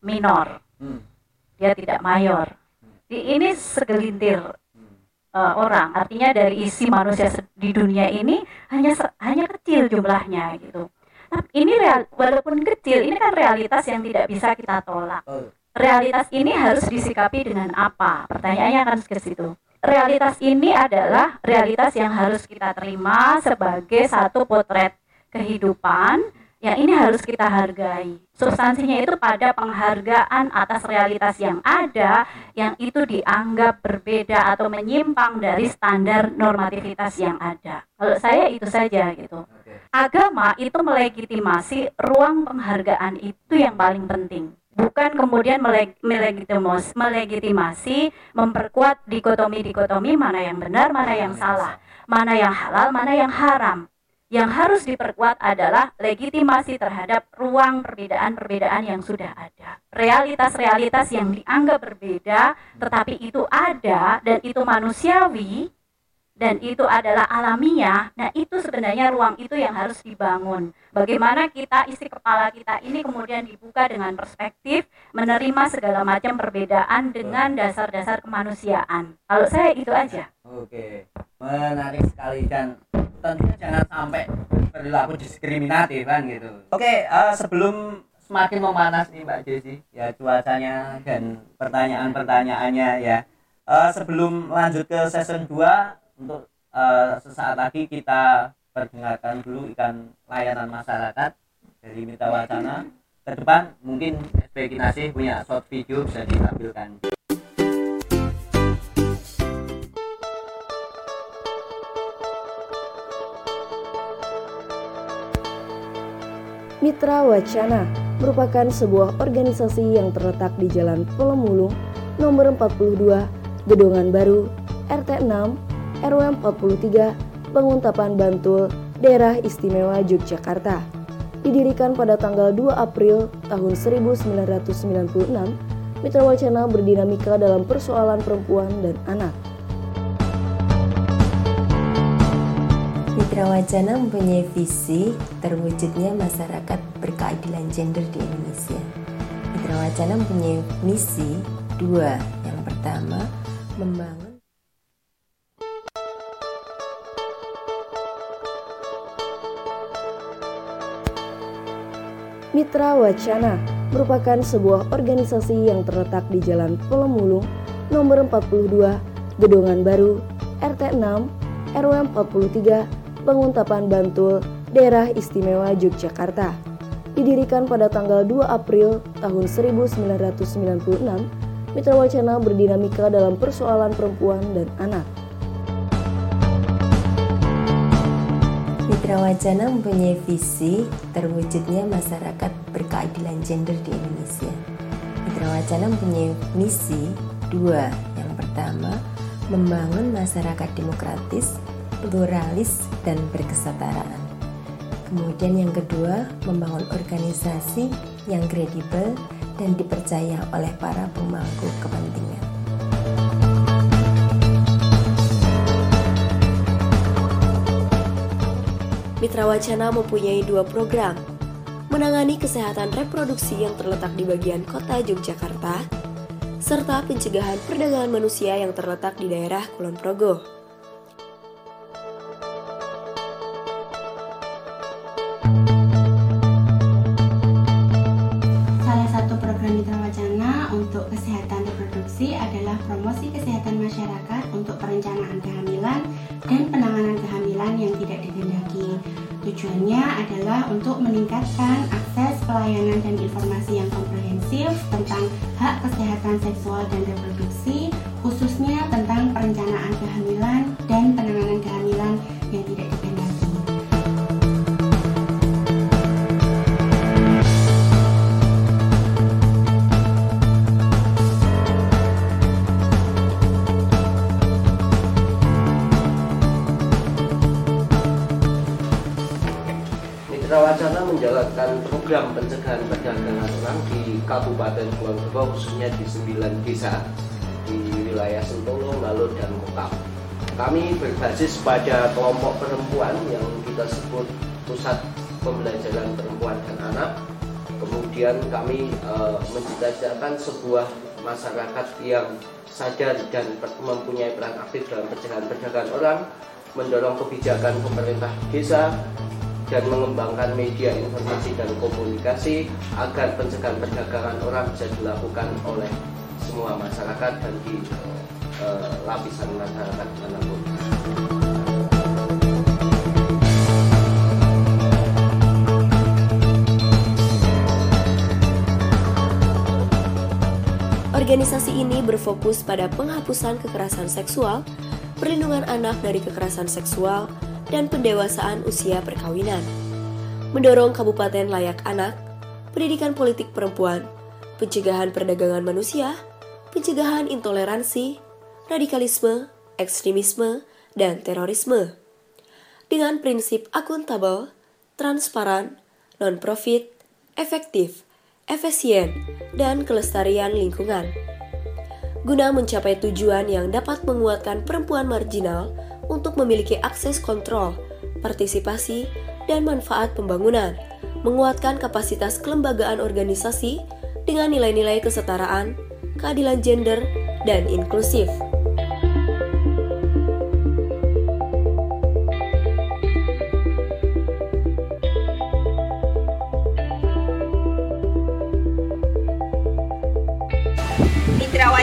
minor dia tidak mayor Di- ini segelintir eh, orang. Artinya dari isi manusia di dunia ini hanya hanya kecil jumlahnya gitu. Tapi ini real, walaupun kecil, ini kan realitas yang tidak bisa kita tolak. Realitas ini harus disikapi dengan apa? Pertanyaannya akan ke situ. Realitas ini adalah realitas yang harus kita terima sebagai satu potret kehidupan yang ini harus kita hargai. Substansinya itu pada penghargaan atas realitas yang ada yang itu dianggap berbeda atau menyimpang dari standar normativitas yang ada. Kalau saya itu saja gitu. Agama itu melegitimasi ruang penghargaan itu yang paling penting. Bukan kemudian melegitimasi, memperkuat dikotomi-dikotomi mana yang benar, mana yang salah, mana yang halal, mana yang haram. Yang harus diperkuat adalah legitimasi terhadap ruang perbedaan-perbedaan yang sudah ada. Realitas-realitas yang dianggap berbeda, tetapi itu ada dan itu manusiawi dan itu adalah alamiah. Nah, itu sebenarnya ruang itu yang harus dibangun. Bagaimana kita isi kepala kita ini kemudian dibuka dengan perspektif menerima segala macam perbedaan dengan dasar-dasar kemanusiaan. Kalau saya itu aja. Oke, menarik sekali dan tentunya jangan sampai perilaku diskriminatif kan gitu. Oke, eh, sebelum semakin memanas nih Mbak Desi, ya cuacanya dan pertanyaan-pertanyaannya ya. Eh, sebelum lanjut ke season 2 untuk eh, sesaat lagi kita perdengarkan dulu ikan layanan masyarakat dari Mitra Wacana. Ke depan mungkin SPK Kinasih punya short video bisa ditampilkan. Mitra Wacana merupakan sebuah organisasi yang terletak di Jalan Polemulung nomor 42, Gedongan Baru, RT 6, RW 43, Banguntapan Bantul, Daerah Istimewa Yogyakarta. Didirikan pada tanggal 2 April tahun 1996, Mitra Wacana berdinamika dalam persoalan perempuan dan anak. Mitra Wacana mempunyai visi terwujudnya masyarakat berkeadilan gender di Indonesia. Mitra Wacana mempunyai misi dua. Yang pertama, membangun Mitra Wacana merupakan sebuah organisasi yang terletak di Jalan Pelemulung nomor 42, Gedongan Baru, RT 6, RW 43, Banguntapan Bantul, Daerah Istimewa Yogyakarta. Didirikan pada tanggal 2 April tahun 1996, Mitra Wacana berdinamika dalam persoalan perempuan dan anak. Mitra Wacana mempunyai visi terwujudnya masyarakat berkeadilan gender di Indonesia. Mitra Wacana mempunyai misi dua. Yang pertama, membangun masyarakat demokratis, pluralis, dan berkesetaraan. Kemudian yang kedua, membangun organisasi yang kredibel dan dipercaya oleh para pemangku kepentingan. Mitra Wacana mempunyai dua program, menangani kesehatan reproduksi yang terletak di bagian kota Yogyakarta, serta pencegahan perdagangan manusia yang terletak di daerah Kulon Progo. Salah meningkatkan akses pelayanan dan informasi Kami berbasis pada kelompok perempuan yang kita sebut Pusat Pembelajaran Perempuan dan Anak. Kemudian kami eh, menciptakan sebuah masyarakat yang sadar dan mempunyai peran aktif dalam pencegahan perdagangan orang, mendorong kebijakan pemerintah desa, dan mengembangkan media informasi dan komunikasi agar pencegahan perdagangan orang bisa dilakukan oleh semua masyarakat dan di eh, lapisan masyarakat di mana pun. Organisasi ini berfokus pada penghapusan kekerasan seksual, perlindungan anak dari kekerasan seksual, dan pendewasaan usia perkawinan. Mendorong kabupaten layak anak, pendidikan politik perempuan, pencegahan perdagangan manusia, pencegahan intoleransi, radikalisme, ekstremisme, dan terorisme. Dengan prinsip akuntabel, transparan, non-profit, efektif, efisien, dan kelestarian lingkungan. Guna mencapai tujuan yang dapat menguatkan perempuan marginal untuk memiliki akses kontrol, partisipasi, dan manfaat pembangunan, menguatkan kapasitas kelembagaan organisasi dengan nilai-nilai kesetaraan, keadilan gender, dan inklusif.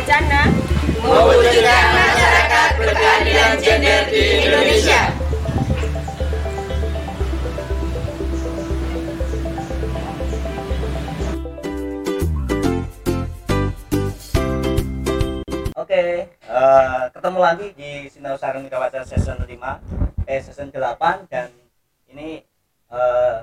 Mewujudkan masyarakat berkeadilan gender di Indonesia. Oke, eh, ketemu lagi di Sinar Sarung Wacana season 5, eh season 8 dan ini eh,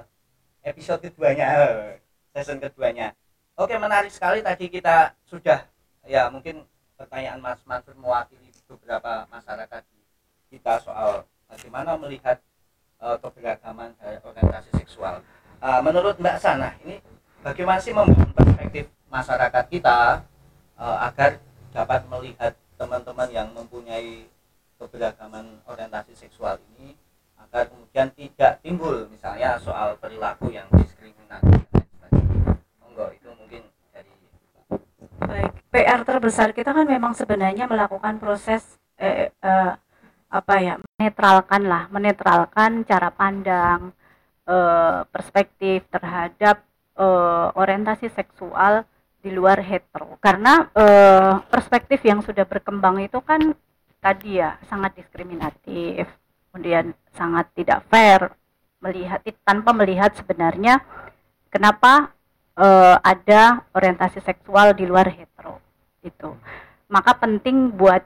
episode keduanya, eh, season keduanya. Oke, menarik sekali tadi kita sudah ya mungkin pertanyaan Mas Mansur mewakili beberapa masyarakat kita soal bagaimana melihat eh, keberagaman dari orientasi seksual. Eh, menurut Mbak Sana, ini bagaimana sih membangun perspektif masyarakat kita eh, agar dapat melihat teman-teman yang mempunyai keberagaman orientasi seksual ini agar kemudian tidak timbul misalnya soal perilaku yang diskriminatif monggo itu mungkin dari Baik, PR terbesar kita kan memang sebenarnya melakukan proses eh, eh, apa ya, menetralkan lah, menetralkan cara pandang, eh, perspektif terhadap eh, orientasi seksual di luar hetero. Karena eh, perspektif yang sudah berkembang itu kan tadi ya sangat diskriminatif, kemudian sangat tidak fair melihat tanpa melihat sebenarnya kenapa eh, ada orientasi seksual di luar hetero itu maka penting buat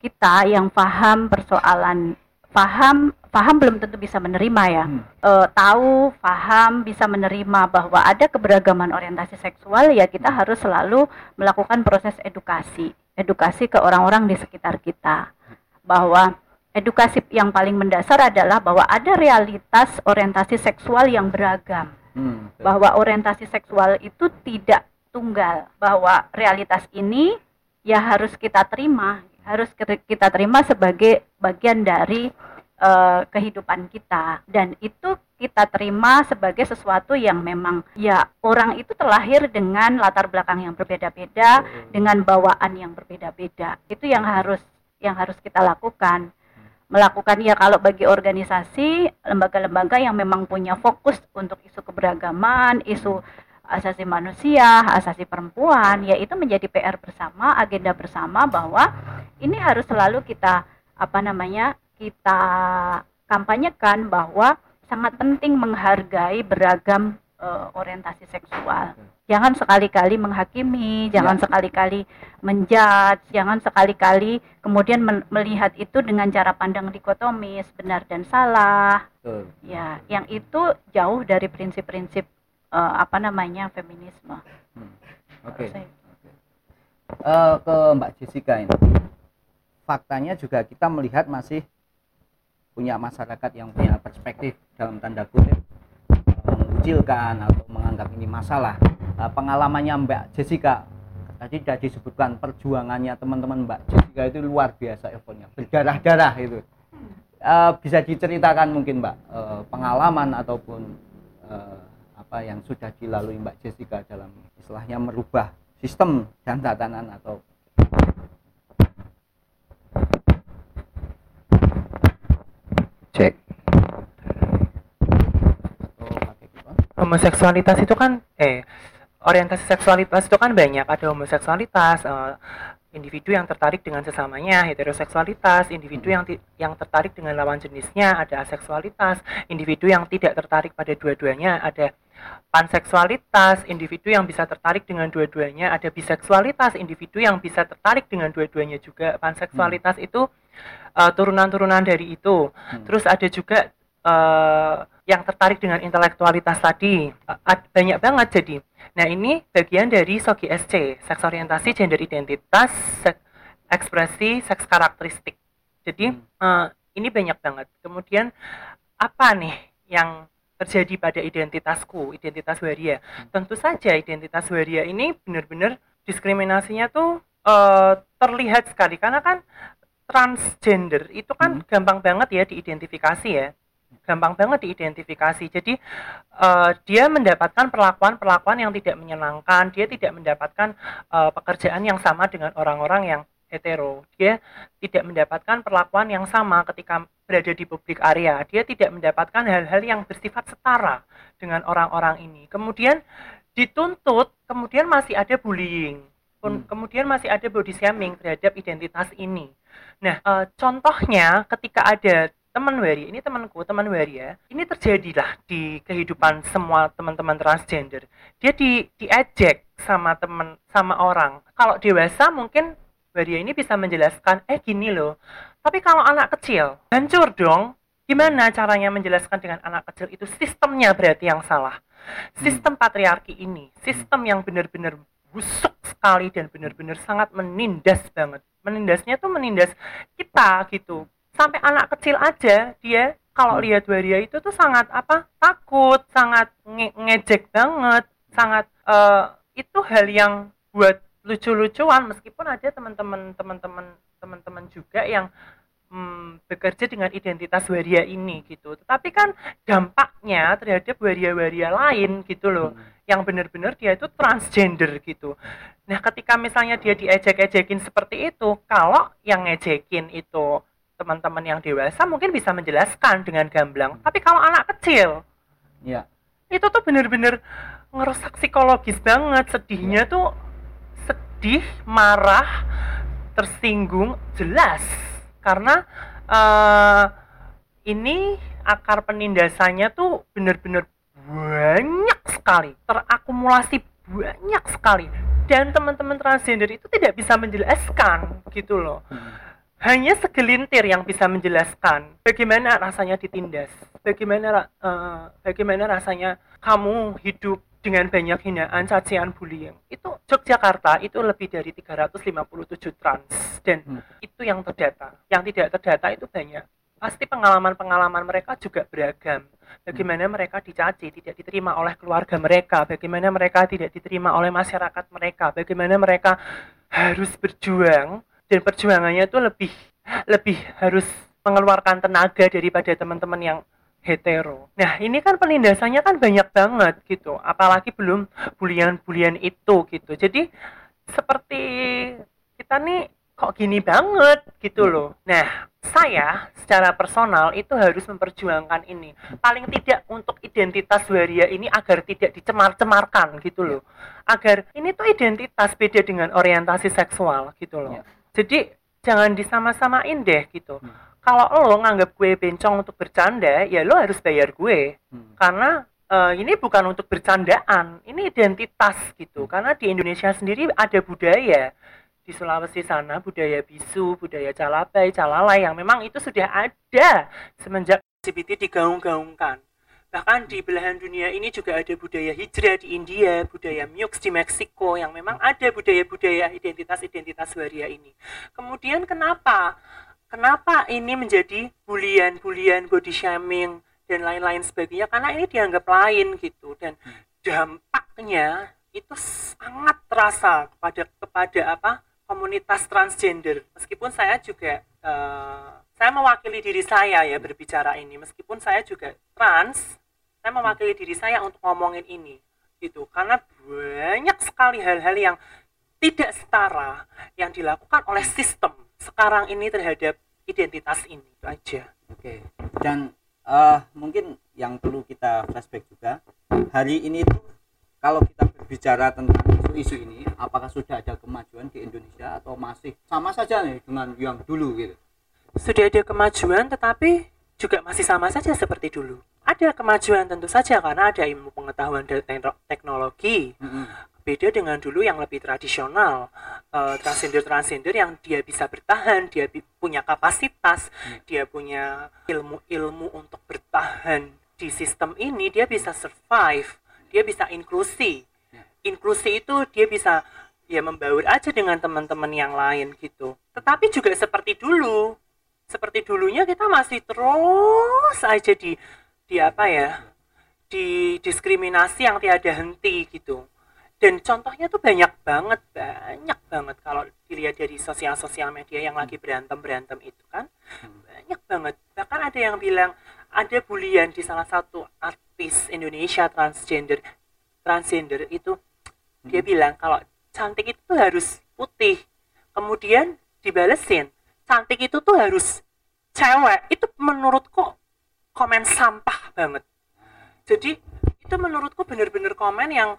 kita yang paham persoalan paham paham belum tentu bisa menerima ya. Hmm. Eh, tahu paham bisa menerima bahwa ada keberagaman orientasi seksual ya kita harus selalu melakukan proses edukasi. Edukasi ke orang-orang di sekitar kita. Bahwa edukasi yang paling mendasar adalah bahwa ada realitas orientasi seksual yang beragam. Hmm, bahwa orientasi seksual itu tidak tunggal bahwa realitas ini ya harus kita terima harus kita- terima sebagai bagian dari eh, kehidupan kita. Dan itu kita terima sebagai sesuatu yang memang ya orang itu terlahir dengan latar belakang yang berbeda-beda dengan bawaan yang berbeda-beda. Itu yang harus yang harus kita lakukan. Melakukan ya kalau bagi organisasi lembaga-lembaga yang memang punya fokus untuk isu keberagaman, isu asasi manusia, asasi perempuan, ya itu menjadi PR bersama, agenda bersama bahwa ini harus selalu kita apa namanya kita kampanyekan bahwa sangat penting menghargai beragam eh, orientasi seksual. Jangan sekali-kali menghakimi, jangan sekali-kali menjudge, jangan sekali-kali kemudian melihat itu dengan cara pandang dikotomis, benar dan salah. Betul. Ya, yang itu jauh dari prinsip-prinsip eh, apa namanya feminisme. Oke. Saya- Eh, ke Mbak Jessica ini. Faktanya juga kita melihat masih punya masyarakat yang punya perspektif dalam tanda kutip eh, mengucilkan atau menganggap ini masalah. Eh, pengalamannya Mbak Jessica tadi sudah disebutkan perjuangannya teman-teman Mbak Jessica itu luar biasa effortnya berdarah-darah itu. Eh, bisa diceritakan mungkin Mbak eh, pengalaman ataupun eh, apa yang sudah dilalui Mbak Jessica dalam istilahnya merubah sistem dan tatanan atau Cek. homoseksualitas itu kan eh orientasi seksualitas itu kan banyak ada homoseksualitas eh, individu yang tertarik dengan sesamanya heteroseksualitas individu yang ti- yang tertarik dengan lawan jenisnya ada aseksualitas individu yang tidak tertarik pada dua-duanya ada panseksualitas individu yang bisa tertarik dengan dua-duanya ada biseksualitas individu yang bisa tertarik dengan dua-duanya juga. Panseksualitas itu eh, turunan-turunan dari itu. Terus ada juga eh, yang tertarik dengan intelektualitas tadi. Ad- banyak banget jadi. Nah ini bagian dari SOGI SC seks orientasi gender identitas seks ekspresi seks karakteristik. Jadi eh, ini banyak banget. Kemudian apa nih yang terjadi pada identitasku identitas waria. Tentu saja identitas waria ini benar-benar diskriminasinya tuh eh, terlihat sekali. Karena kan transgender itu kan gampang banget ya diidentifikasi ya. Gampang banget diidentifikasi. Jadi eh, dia mendapatkan perlakuan-perlakuan yang tidak menyenangkan dia tidak mendapatkan eh, pekerjaan yang sama dengan orang-orang yang hetero. Dia tidak mendapatkan perlakuan yang sama ketika berada di publik area. Dia tidak mendapatkan hal-hal yang bersifat setara dengan orang-orang ini. Kemudian dituntut kemudian masih ada bullying. Pun- kemudian masih ada body shaming terhadap identitas ini. Nah eh, contohnya ketika ada teman waria ini temanku teman waria ini terjadilah di kehidupan semua teman-teman transgender. Dia di diejek sama teman sama orang. Kalau dewasa mungkin waria ini bisa menjelaskan eh gini loh tapi kalau anak kecil hancur dong. Gimana caranya menjelaskan dengan anak kecil itu sistemnya berarti yang salah. Sistem patriarki ini sistem yang benar-benar busuk sekali dan benar-benar sangat menindas banget. Menindasnya tuh menindas kita gitu. Sampai anak kecil aja dia kalau lihat waria itu tuh sangat apa takut sangat nge- ngejek banget sangat eh, itu hal yang buat lucu-lucuan meskipun ada teman-teman teman-teman teman-teman juga yang hmm, bekerja dengan identitas waria ini gitu. Tetapi kan dampaknya terhadap waria-waria lain gitu loh, yang benar-benar dia itu transgender gitu. Nah, ketika misalnya dia diejek-ejekin seperti itu, kalau yang ngejekin itu teman-teman yang dewasa mungkin bisa menjelaskan dengan gamblang. Tapi kalau anak kecil, ya itu tuh bener-bener ngerusak psikologis banget sedihnya tuh sedih marah tersinggung jelas. Karena uh, ini akar penindasannya tuh bener-bener banyak sekali terakumulasi banyak sekali. Dan teman-teman transgender itu tidak bisa menjelaskan gitu loh. Hanya segelintir yang bisa menjelaskan bagaimana rasanya ditindas, bagaimana uh, bagaimana rasanya kamu hidup dengan banyak hinaan, cacian, bullying. Itu Yogyakarta itu lebih dari 357 trans dan hmm. itu yang terdata. Yang tidak terdata itu banyak. Pasti pengalaman-pengalaman mereka juga beragam. Bagaimana mereka dicaci, tidak diterima oleh keluarga mereka, bagaimana mereka tidak diterima oleh masyarakat mereka, bagaimana mereka harus berjuang dan perjuangannya itu lebih lebih harus mengeluarkan tenaga daripada teman-teman yang hetero. Nah, ini kan penindasannya kan banyak banget gitu. Apalagi belum bulian-bulian itu gitu. Jadi seperti kita nih kok gini banget gitu loh. Nah, saya secara personal itu harus memperjuangkan ini. Paling tidak untuk identitas waria ini agar tidak dicemar-cemarkan gitu loh. Agar ini tuh identitas beda dengan orientasi seksual gitu loh. Ya jadi jangan disama-samain deh gitu hmm. Kalau lo nganggap gue bencong untuk bercanda ya lo harus bayar gue hmm. karena uh, ini bukan untuk bercandaan ini identitas gitu hmm. karena di Indonesia sendiri ada budaya di Sulawesi sana budaya bisu, budaya calabai, calalai yang memang itu sudah ada semenjak LGBT digaung-gaungkan Bahkan di belahan dunia ini juga ada budaya hijrah di India, budaya Mux di Meksiko yang memang ada budaya-budaya identitas-identitas waria ini. Kemudian kenapa? Kenapa ini menjadi bulian-bulian body shaming dan lain-lain sebagainya? Karena ini dianggap lain gitu. Dan dampaknya itu sangat terasa kepada kepada apa komunitas transgender. Meskipun saya juga uh, saya mewakili diri saya ya berbicara ini. Meskipun saya juga trans saya mewakili diri saya untuk ngomongin ini gitu. Karena banyak sekali hal-hal yang tidak setara yang dilakukan oleh sistem sekarang ini terhadap identitas ini. Itu aja. Oke. Dan uh, mungkin yang perlu kita flashback juga hari ini tuh kalau kita berbicara tentang isu-isu ini apakah sudah ada kemajuan di Indonesia atau masih sama saja nih dengan yang dulu gitu? Sudah ada kemajuan tetapi juga masih sama saja seperti dulu. Ada kemajuan tentu saja karena ada ilmu pengetahuan dan teknologi. Beda dengan dulu yang lebih tradisional uh, transgender transgender yang dia bisa bertahan dia bi- punya kapasitas mm. dia punya ilmu-ilmu untuk bertahan di sistem ini dia bisa survive dia bisa inklusi yeah. inklusi itu dia bisa ya membaur aja dengan teman-teman yang lain gitu tetapi juga seperti dulu seperti dulunya kita masih terus aja di di apa ya di diskriminasi yang tiada henti gitu dan contohnya tuh banyak banget banyak banget. Kalau dilihat dari sosial-sosial media yang lagi berantem berantem itu kan banyak banget. Bahkan ada yang bilang ada bulian di salah satu artis Indonesia transgender transgender itu dia hmm. bilang kalau cantik itu tuh harus putih. Kemudian dibalesin cantik itu tuh harus cewek. Itu menurutku komen sampah banget. Jadi itu menurutku bener-bener komen yang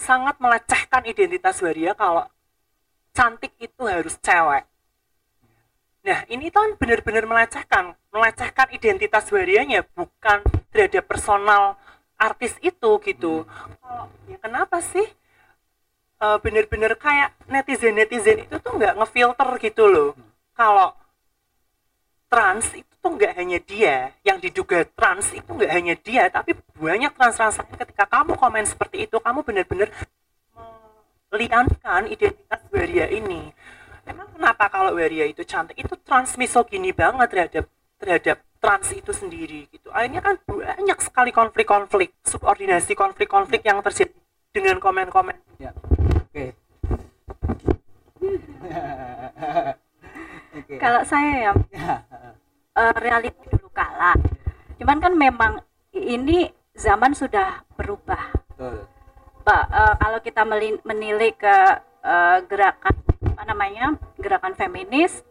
sangat melecehkan identitas waria kalau cantik itu harus cewek. Nah ini kan bener-bener melecehkan. Melecehkan identitas warianya bukan terhadap personal artis itu gitu. Kalau ya kenapa sih uh, bener-bener kayak netizen netizen itu tuh nggak ngefilter gitu loh. Kalau trans itu tuh nggak hanya dia yang diduga trans itu nggak hanya dia tapi banyak trans trans ketika kamu komen seperti itu kamu benar-benar melihatkan identitas waria ini. Emang kenapa kalau waria itu cantik? Itu trans misogini banget terhadap terhadap trans itu sendiri gitu. Akhirnya kan banyak sekali konflik-konflik subordinasi konflik-konflik yang terjadi dengan komen-komen. Ya. Oke. [LAUGHS] Okay. okay. kalau saya ya uh, realita dulu kala. Cuman kan memang ini zaman sudah berubah. Ba, uh, kalau kita menilai ke uh, gerakan apa namanya gerakan feminis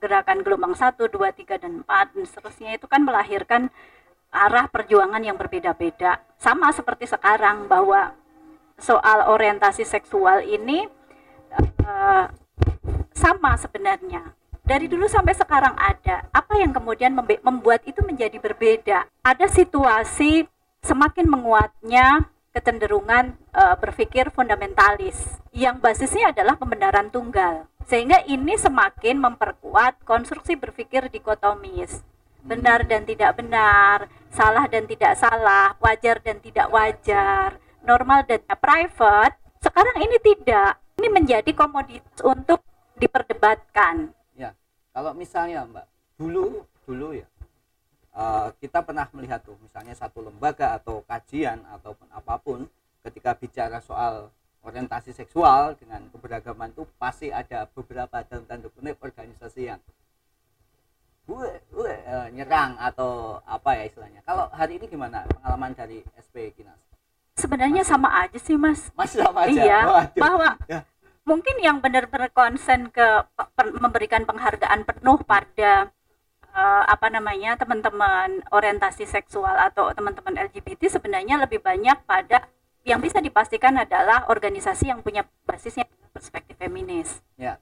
gerakan gelombang 1, 2, 3, dan 4 dan seterusnya itu kan melahirkan arah perjuangan yang berbeda-beda. Sama seperti sekarang bahwa soal orientasi seksual ini uh, sama sebenarnya dari dulu sampai sekarang ada. Apa yang kemudian membuat itu menjadi berbeda? Ada situasi semakin menguatnya kecenderungan uh, berpikir fundamentalis yang basisnya adalah pembenaran tunggal. Sehingga ini semakin memperkuat konstruksi berpikir dikotomis. Benar dan tidak benar salah dan tidak salah wajar dan tidak wajar normal dan private sekarang ini tidak. Ini menjadi komoditas untuk diperdebatkan kalau misalnya mbak dulu dulu ya uh, kita pernah melihat tuh misalnya satu lembaga atau kajian ataupun apa pun ketika bicara soal orientasi seksual dengan keberagaman itu pasti ada beberapa dalam tanda kutip organisasi yang gue, gue uh, nyerang atau apa ya istilahnya. Kalau hari ini gimana pengalaman dari SP Kinas? Sebenarnya masih, sama aja sih mas. Masih sama aja? Iya. Waduh. bahwa ya. Mungkin yang benar-benar konsen ke memberikan penghargaan penuh pada uh, apa namanya teman-teman orientasi seksual atau teman-teman LGBT sebenarnya lebih banyak pada yang bisa dipastikan adalah organisasi yang punya basisnya perspektif feminis. Ya.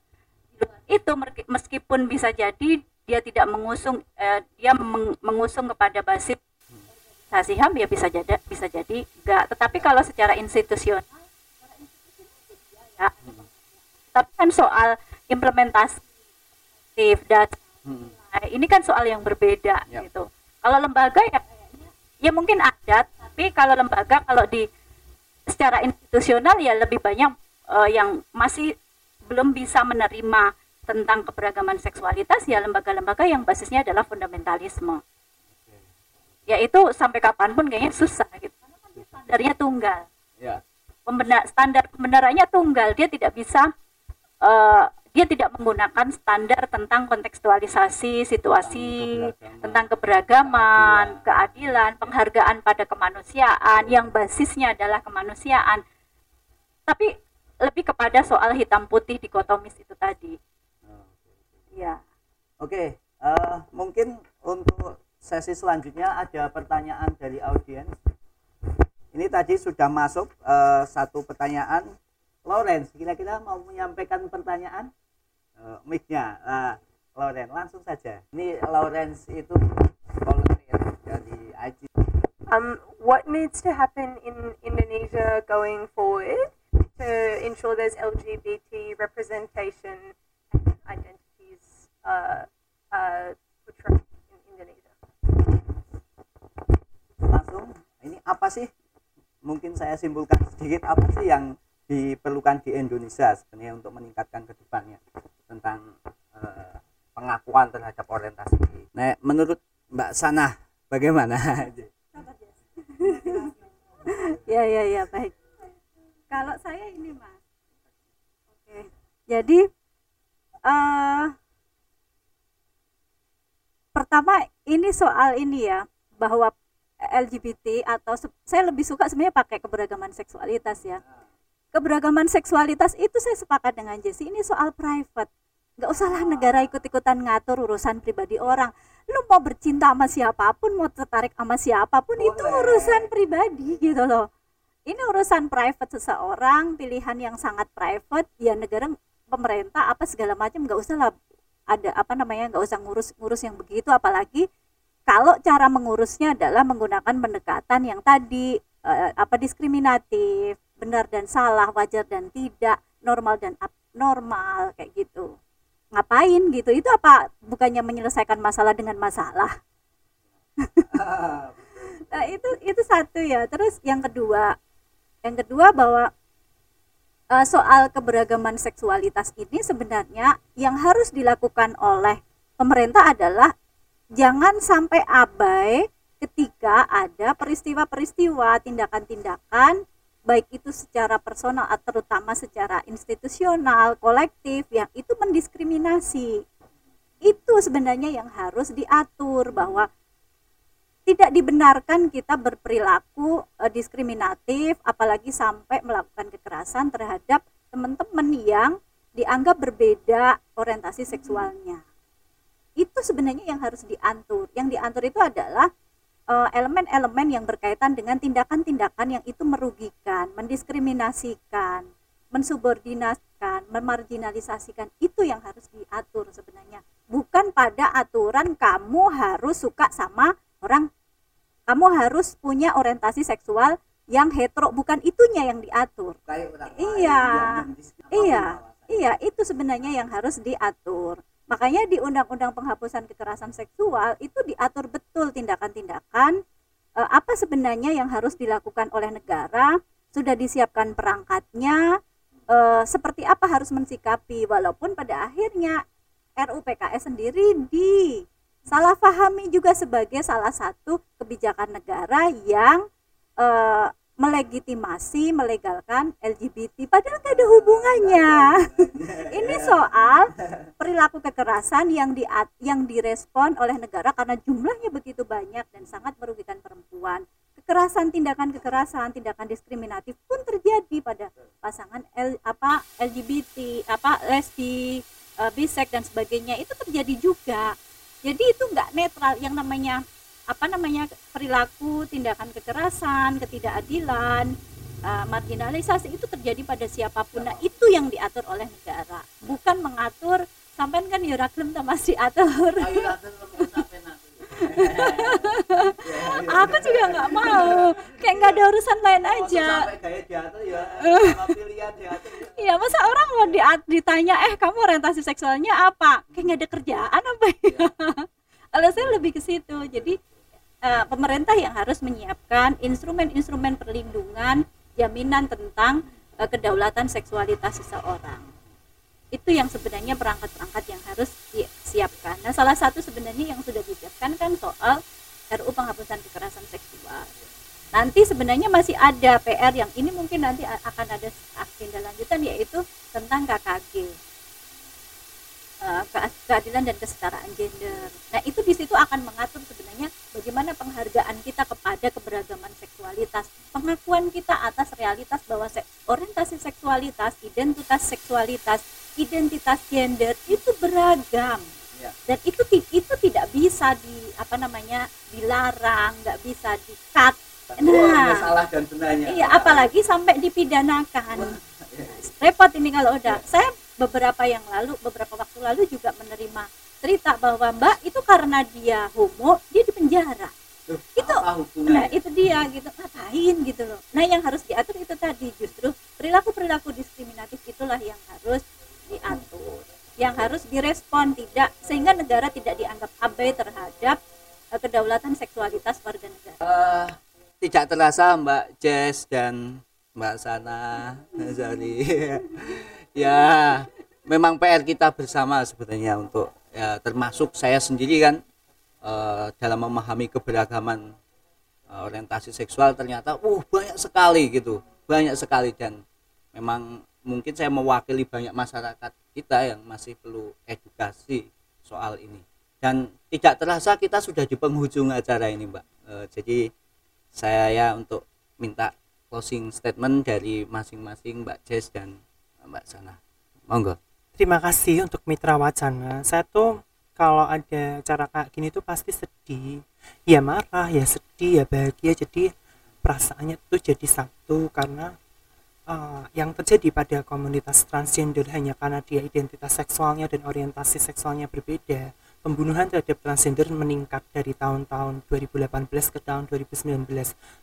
Itu meskipun bisa jadi dia tidak mengusung eh, dia meng, mengusung kepada basis organisasi HAM ya bisa jadi bisa jadi enggak. Tetapi kalau secara institusional ya. Tapi kan soal implementasi data hmm Nah, ini kan soal yang berbeda yep. gitu. Kalau lembaga ya ya mungkin ada, tapi kalau lembaga kalau di secara institusional ya lebih banyak uh, yang masih belum bisa menerima tentang keberagaman seksualitas ya lembaga-lembaga yang basisnya adalah fundamentalisme. Ya itu sampai kapan pun kayaknya susah gitu. Karena kan standarnya tunggal. Ya. Pembenar, standar pembenarannya tunggal, dia tidak bisa uh, dia tidak menggunakan standar tentang kontekstualisasi situasi tentang keberagaman, keadilan, penghargaan pada kemanusiaan yang basisnya adalah kemanusiaan. Tapi lebih kepada soal hitam putih dikotomis itu tadi. Ya. Oke, uh, mungkin untuk sesi selanjutnya ada pertanyaan dari audiens. Ini tadi sudah masuk uh, satu pertanyaan Lawrence, kira-kira mau menyampaikan pertanyaan? uh, mic-nya. Uh, Lawrence langsung saja. Ini Lawrence itu volunteer dari IG um, what needs to happen in Indonesia going forward to ensure there's LGBT representation and identities uh, uh, portrayed in Indonesia? Langsung. Ini apa sih? Mungkin saya simpulkan sedikit apa sih yang diperlukan di Indonesia sebenarnya untuk meningkatkan ke depannya tentang uh, pengakuan terhadap orientasi. Nah, menurut Mbak Sana bagaimana? [LAUGHS] ya ya ya baik. Kalau saya ini mas, oke. Jadi uh, pertama ini soal ini ya bahwa LGBT atau saya lebih suka sebenarnya pakai keberagaman seksualitas ya keberagaman seksualitas itu saya sepakat dengan Jesse. Ini soal private. Nggak usahlah negara ikut-ikutan ngatur urusan pribadi orang. Lu mau bercinta sama siapa pun mau tertarik sama siapa pun Boleh. itu urusan pribadi gitu loh. Ini urusan private seseorang pilihan yang sangat private ya negara pemerintah apa segala macam nggak usah lah ada apa namanya nggak usah ngurus ngurus yang begitu. Apalagi kalau cara mengurusnya adalah menggunakan pendekatan yang tadi uh, apa diskriminatif benar dan salah, wajar dan tidak, normal dan abnormal kayak gitu. Ngapain gitu? Itu apa bukannya menyelesaikan masalah dengan masalah? [LAUGHS] nah, itu itu satu ya. Terus yang kedua, yang kedua bahwa uh, soal keberagaman seksualitas ini sebenarnya yang harus dilakukan oleh pemerintah adalah jangan sampai abai ketika ada peristiwa-peristiwa, tindakan-tindakan baik itu secara personal atau terutama secara institusional, kolektif yang itu mendiskriminasi. itu sebenarnya yang harus diatur bahwa tidak dibenarkan kita berperilaku uh, diskriminatif apalagi sampai melakukan kekerasan terhadap teman-teman yang dianggap berbeda orientasi seksualnya itu sebenarnya yang harus diatur yang diatur itu adalah eh, elemen-elemen uh, yang berkaitan dengan tindakan-tindakan yang itu merugikan mendiskriminasikan mensubordinasikan memarginalisasikan. Itu yang harus diatur sebenarnya. Bukan pada aturan kamu harus suka sama orang. Kamu harus punya orientasi seksual yang hetero. Bukan itunya yang diatur. Iya. iya. Iya itu sebenarnya yang harus diatur makanya di undang-undang penghapusan kekerasan seksual itu diatur betul tindakan-tindakan eh, apa sebenarnya yang harus dilakukan oleh negara sudah disiapkan perangkatnya eh, seperti apa harus mensikapi. Walaupun pada akhirnya RUU PKS sendiri di salah pahami juga sebagai salah satu kebijakan negara yang eh, melegitimasi melegalkan LGBT padahal nggak ada hubungannya. [LAUGHS] Ini soal perilaku kekerasan yang di yang direspon oleh negara karena jumlahnya begitu banyak dan sangat merugikan perempuan. Kekerasan tindakan kekerasan tindakan diskriminatif pun terjadi pada pasangan L, apa LGBT apa lesbi uh, bisek dan sebagainya. Itu terjadi juga. Jadi itu nggak netral. Yang namanya apa namanya perilaku tindakan kekerasan ketidakadilan uh, marginalisasi itu terjadi pada siapa pun. Nah itu yang diatur oleh negara. Bukan mengatur sampai kan ya raglem masih atur aku. Juga nggak mau. Kayak nggak ada urusan lain aja. iya masa orang mau ditanya eh kamu orientasi seksualnya apa? Kayak nggak ada kerjaan apa ya? [LAUGHS] Kalau saya lebih ke situ. Jadi uh, pemerintah yang harus menyiapkan instrumen-instrumen perlindungan jaminan tentang uh, kedaulatan seksualitas seseorang itu yang sebenarnya perangkat-perangkat yang harus disiapkan. Nah, salah satu sebenarnya yang sudah disiapkan kan soal RU penghapusan kekerasan seksual. Nanti sebenarnya masih ada PR yang ini mungkin nanti akan ada agenda lanjutan yaitu tentang KKG Eh, keadilan dan kesetaraan gender. Nah itu di situ akan mengatur sebenarnya bagaimana penghargaan kita kepada keberagaman seksualitas, pengakuan kita atas realitas bahwa se orientasi seksualitas, identitas seksualitas, identitas gender itu beragam ya. dan itu itu tidak bisa di apa namanya dilarang, nggak bisa di cut. Nah, salah dan benarnya. Iya, apalagi sampai dipidanakan. Nah, repot ini kalau udah. Saya beberapa yang lalu beberapa waktu lalu juga menerima cerita bahwa mbak itu karena dia homo dia di penjara. Itu nah itu dia gitu. Ngapain gitu loh. Nah yang harus diatur itu tadi justru perilaku perilaku diskriminatif itulah yang harus diatur yang harus direspon tidak sehingga negara tidak dianggap abai terhadap uh, kedaulatan seksualitas warga negara. Uh, tidak terasa Mbak Jess dan Mbak Sana Zari [LAUGHS] ya memang PR kita bersama sebenarnya untuk ya termasuk saya sendiri kan uh, dalam memahami keberagaman uh, orientasi seksual ternyata uh banyak sekali gitu banyak sekali. Dan memang mungkin saya mewakili banyak masyarakat kita yang masih perlu edukasi soal ini. Dan tidak terasa kita sudah di penghujung acara ini mbak. Uh, jadi saya ya untuk minta closing statement dari masing-masing mbak Jess dan Mbak Sana. Monggo. Terima kasih untuk Mitra Wacana. Saya tuh kalau ada cara kayak gini tuh pasti sedih. Ya marah, ya sedih, ya bahagia. Jadi perasaannya tuh jadi satu karena uh, yang terjadi pada komunitas transgender hanya karena dia identitas seksualnya dan orientasi seksualnya berbeda pembunuhan terhadap transgender meningkat dari tahun-tahun 2018 ke tahun 2019.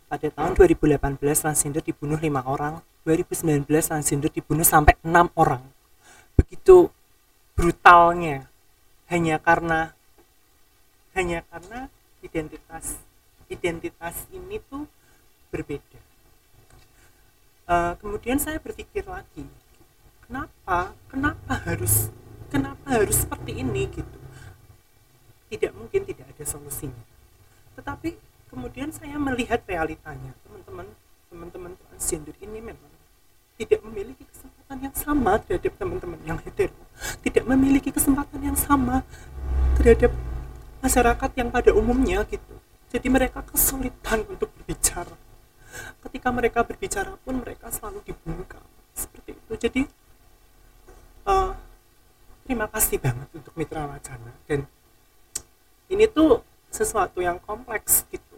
Pada tahun 2018 transgender dibunuh lima orang, 2019 transgender dibunuh sampai enam orang. Begitu brutalnya hanya karena hanya karena identitas identitas ini tuh berbeda. Uh, kemudian saya berpikir lagi, kenapa kenapa harus kenapa harus seperti ini gitu tidak mungkin tidak ada solusinya. Tetapi kemudian saya melihat realitanya. Teman-teman teman-teman transgender ini memang tidak memiliki kesempatan yang sama terhadap teman-teman yang hetero. Tidak memiliki kesempatan yang sama terhadap masyarakat yang pada umumnya gitu. Jadi mereka kesulitan untuk berbicara. Ketika mereka berbicara pun mereka selalu dibungkam. Seperti itu. Jadi uh, terima kasih banget untuk Mitra Wacana dan ini tuh sesuatu yang kompleks gitu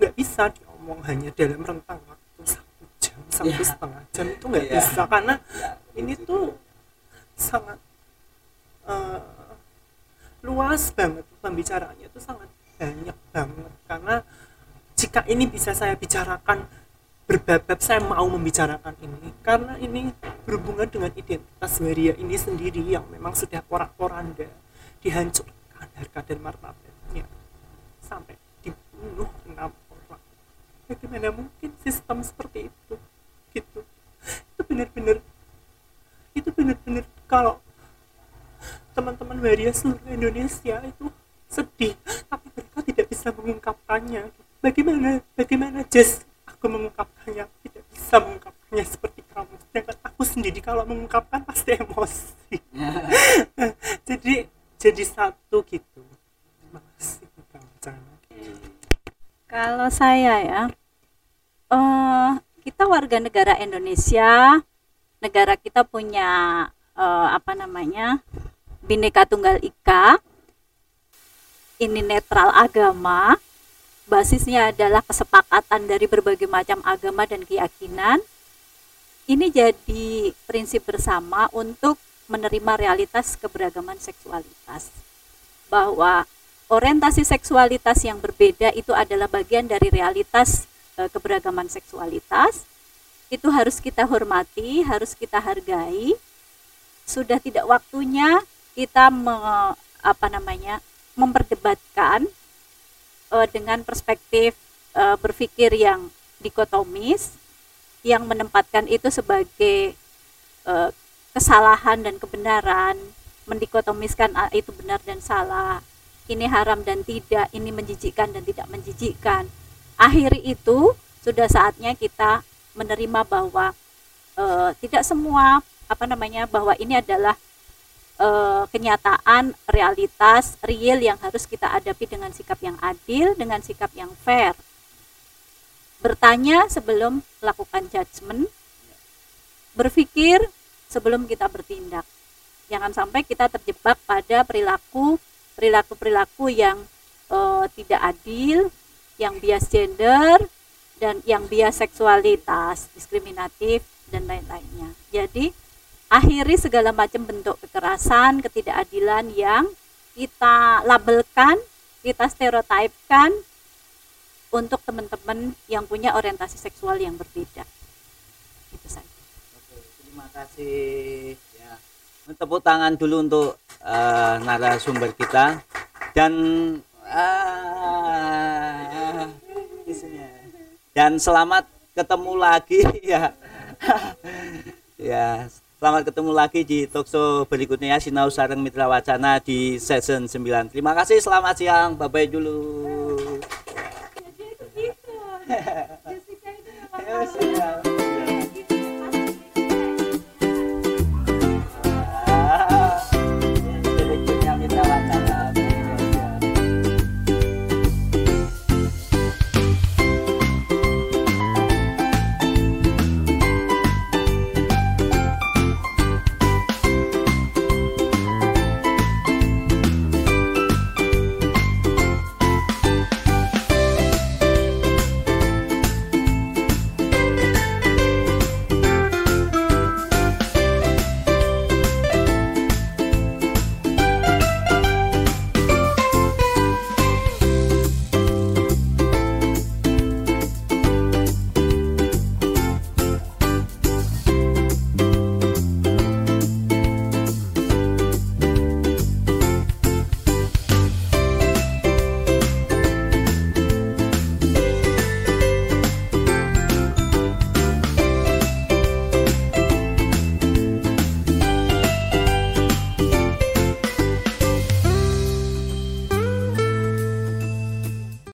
nggak bisa diomong hanya dalam rentang waktu satu jam satu yeah. setengah jam itu nggak yeah. bisa karena yeah. ini tuh sangat uh, luas banget pembicaraannya itu sangat banyak banget karena jika ini bisa saya bicarakan berbabab saya mau membicarakan ini karena ini berhubungan dengan identitas waria ini sendiri yang memang sudah porak-poranda dihancurkan harga dan martabatnya sampai dibunuh enam orang. Bagaimana mungkin sistem seperti itu? Gitu. Itu benar-benar itu benar-benar kalau teman-teman waria seluruh Indonesia itu sedih tapi mereka tidak bisa mengungkapkannya. Bagaimana bagaimana Jess? Aku mengungkapkannya tidak bisa mengungkapkannya seperti kamu. Sedangkan aku sendiri kalau mengungkapkan pasti emosi. [LAUGHS] Jadi jadi satu gitu terima kasih kalau saya ya uh, kita warga negara Indonesia negara kita punya uh, apa namanya bineka tunggal ika. Ini netral agama basisnya adalah kesepakatan dari berbagai macam agama dan keyakinan. Ini jadi prinsip bersama untuk menerima realitas keberagaman seksualitas. Bahwa orientasi seksualitas yang berbeda itu adalah bagian dari realitas e, keberagaman seksualitas. Itu harus kita hormati harus kita hargai. Sudah tidak waktunya kita me, apa namanya memperdebatkan uh, dengan perspektif uh, berpikir yang dikotomis yang menempatkan itu sebagai uh, kesalahan dan kebenaran mendikotomiskan uh, itu benar dan salah ini haram dan tidak ini menjijikkan dan tidak menjijikkan. Akhiri itu sudah saatnya kita menerima bahwa uh, tidak semua apa namanya bahwa ini adalah uh, kenyataan realitas real yang harus kita hadapi dengan sikap yang adil dengan sikap yang fair. Bertanya sebelum melakukan judgement. Berpikir sebelum kita bertindak. Jangan sampai kita terjebak pada perilaku perilaku perilaku yang uh, tidak adil yang bias gender dan yang bias seksualitas diskriminatif dan lain-lainnya jadi akhiri segala macam bentuk kekerasan, ketidakadilan yang kita labelkan, kita stereotipkan untuk teman-teman yang punya orientasi seksual yang berbeda. Itu saja. Oke, terima kasih tepuk tangan dulu untuk uh, narasumber kita. Dan uh, dan selamat ketemu lagi [LAUGHS] ya. Ya selamat ketemu lagi di tokso berikutnya ya, Sinau Sarang Mitra Wacana di season 9 terima kasih selamat siang bye bye dulu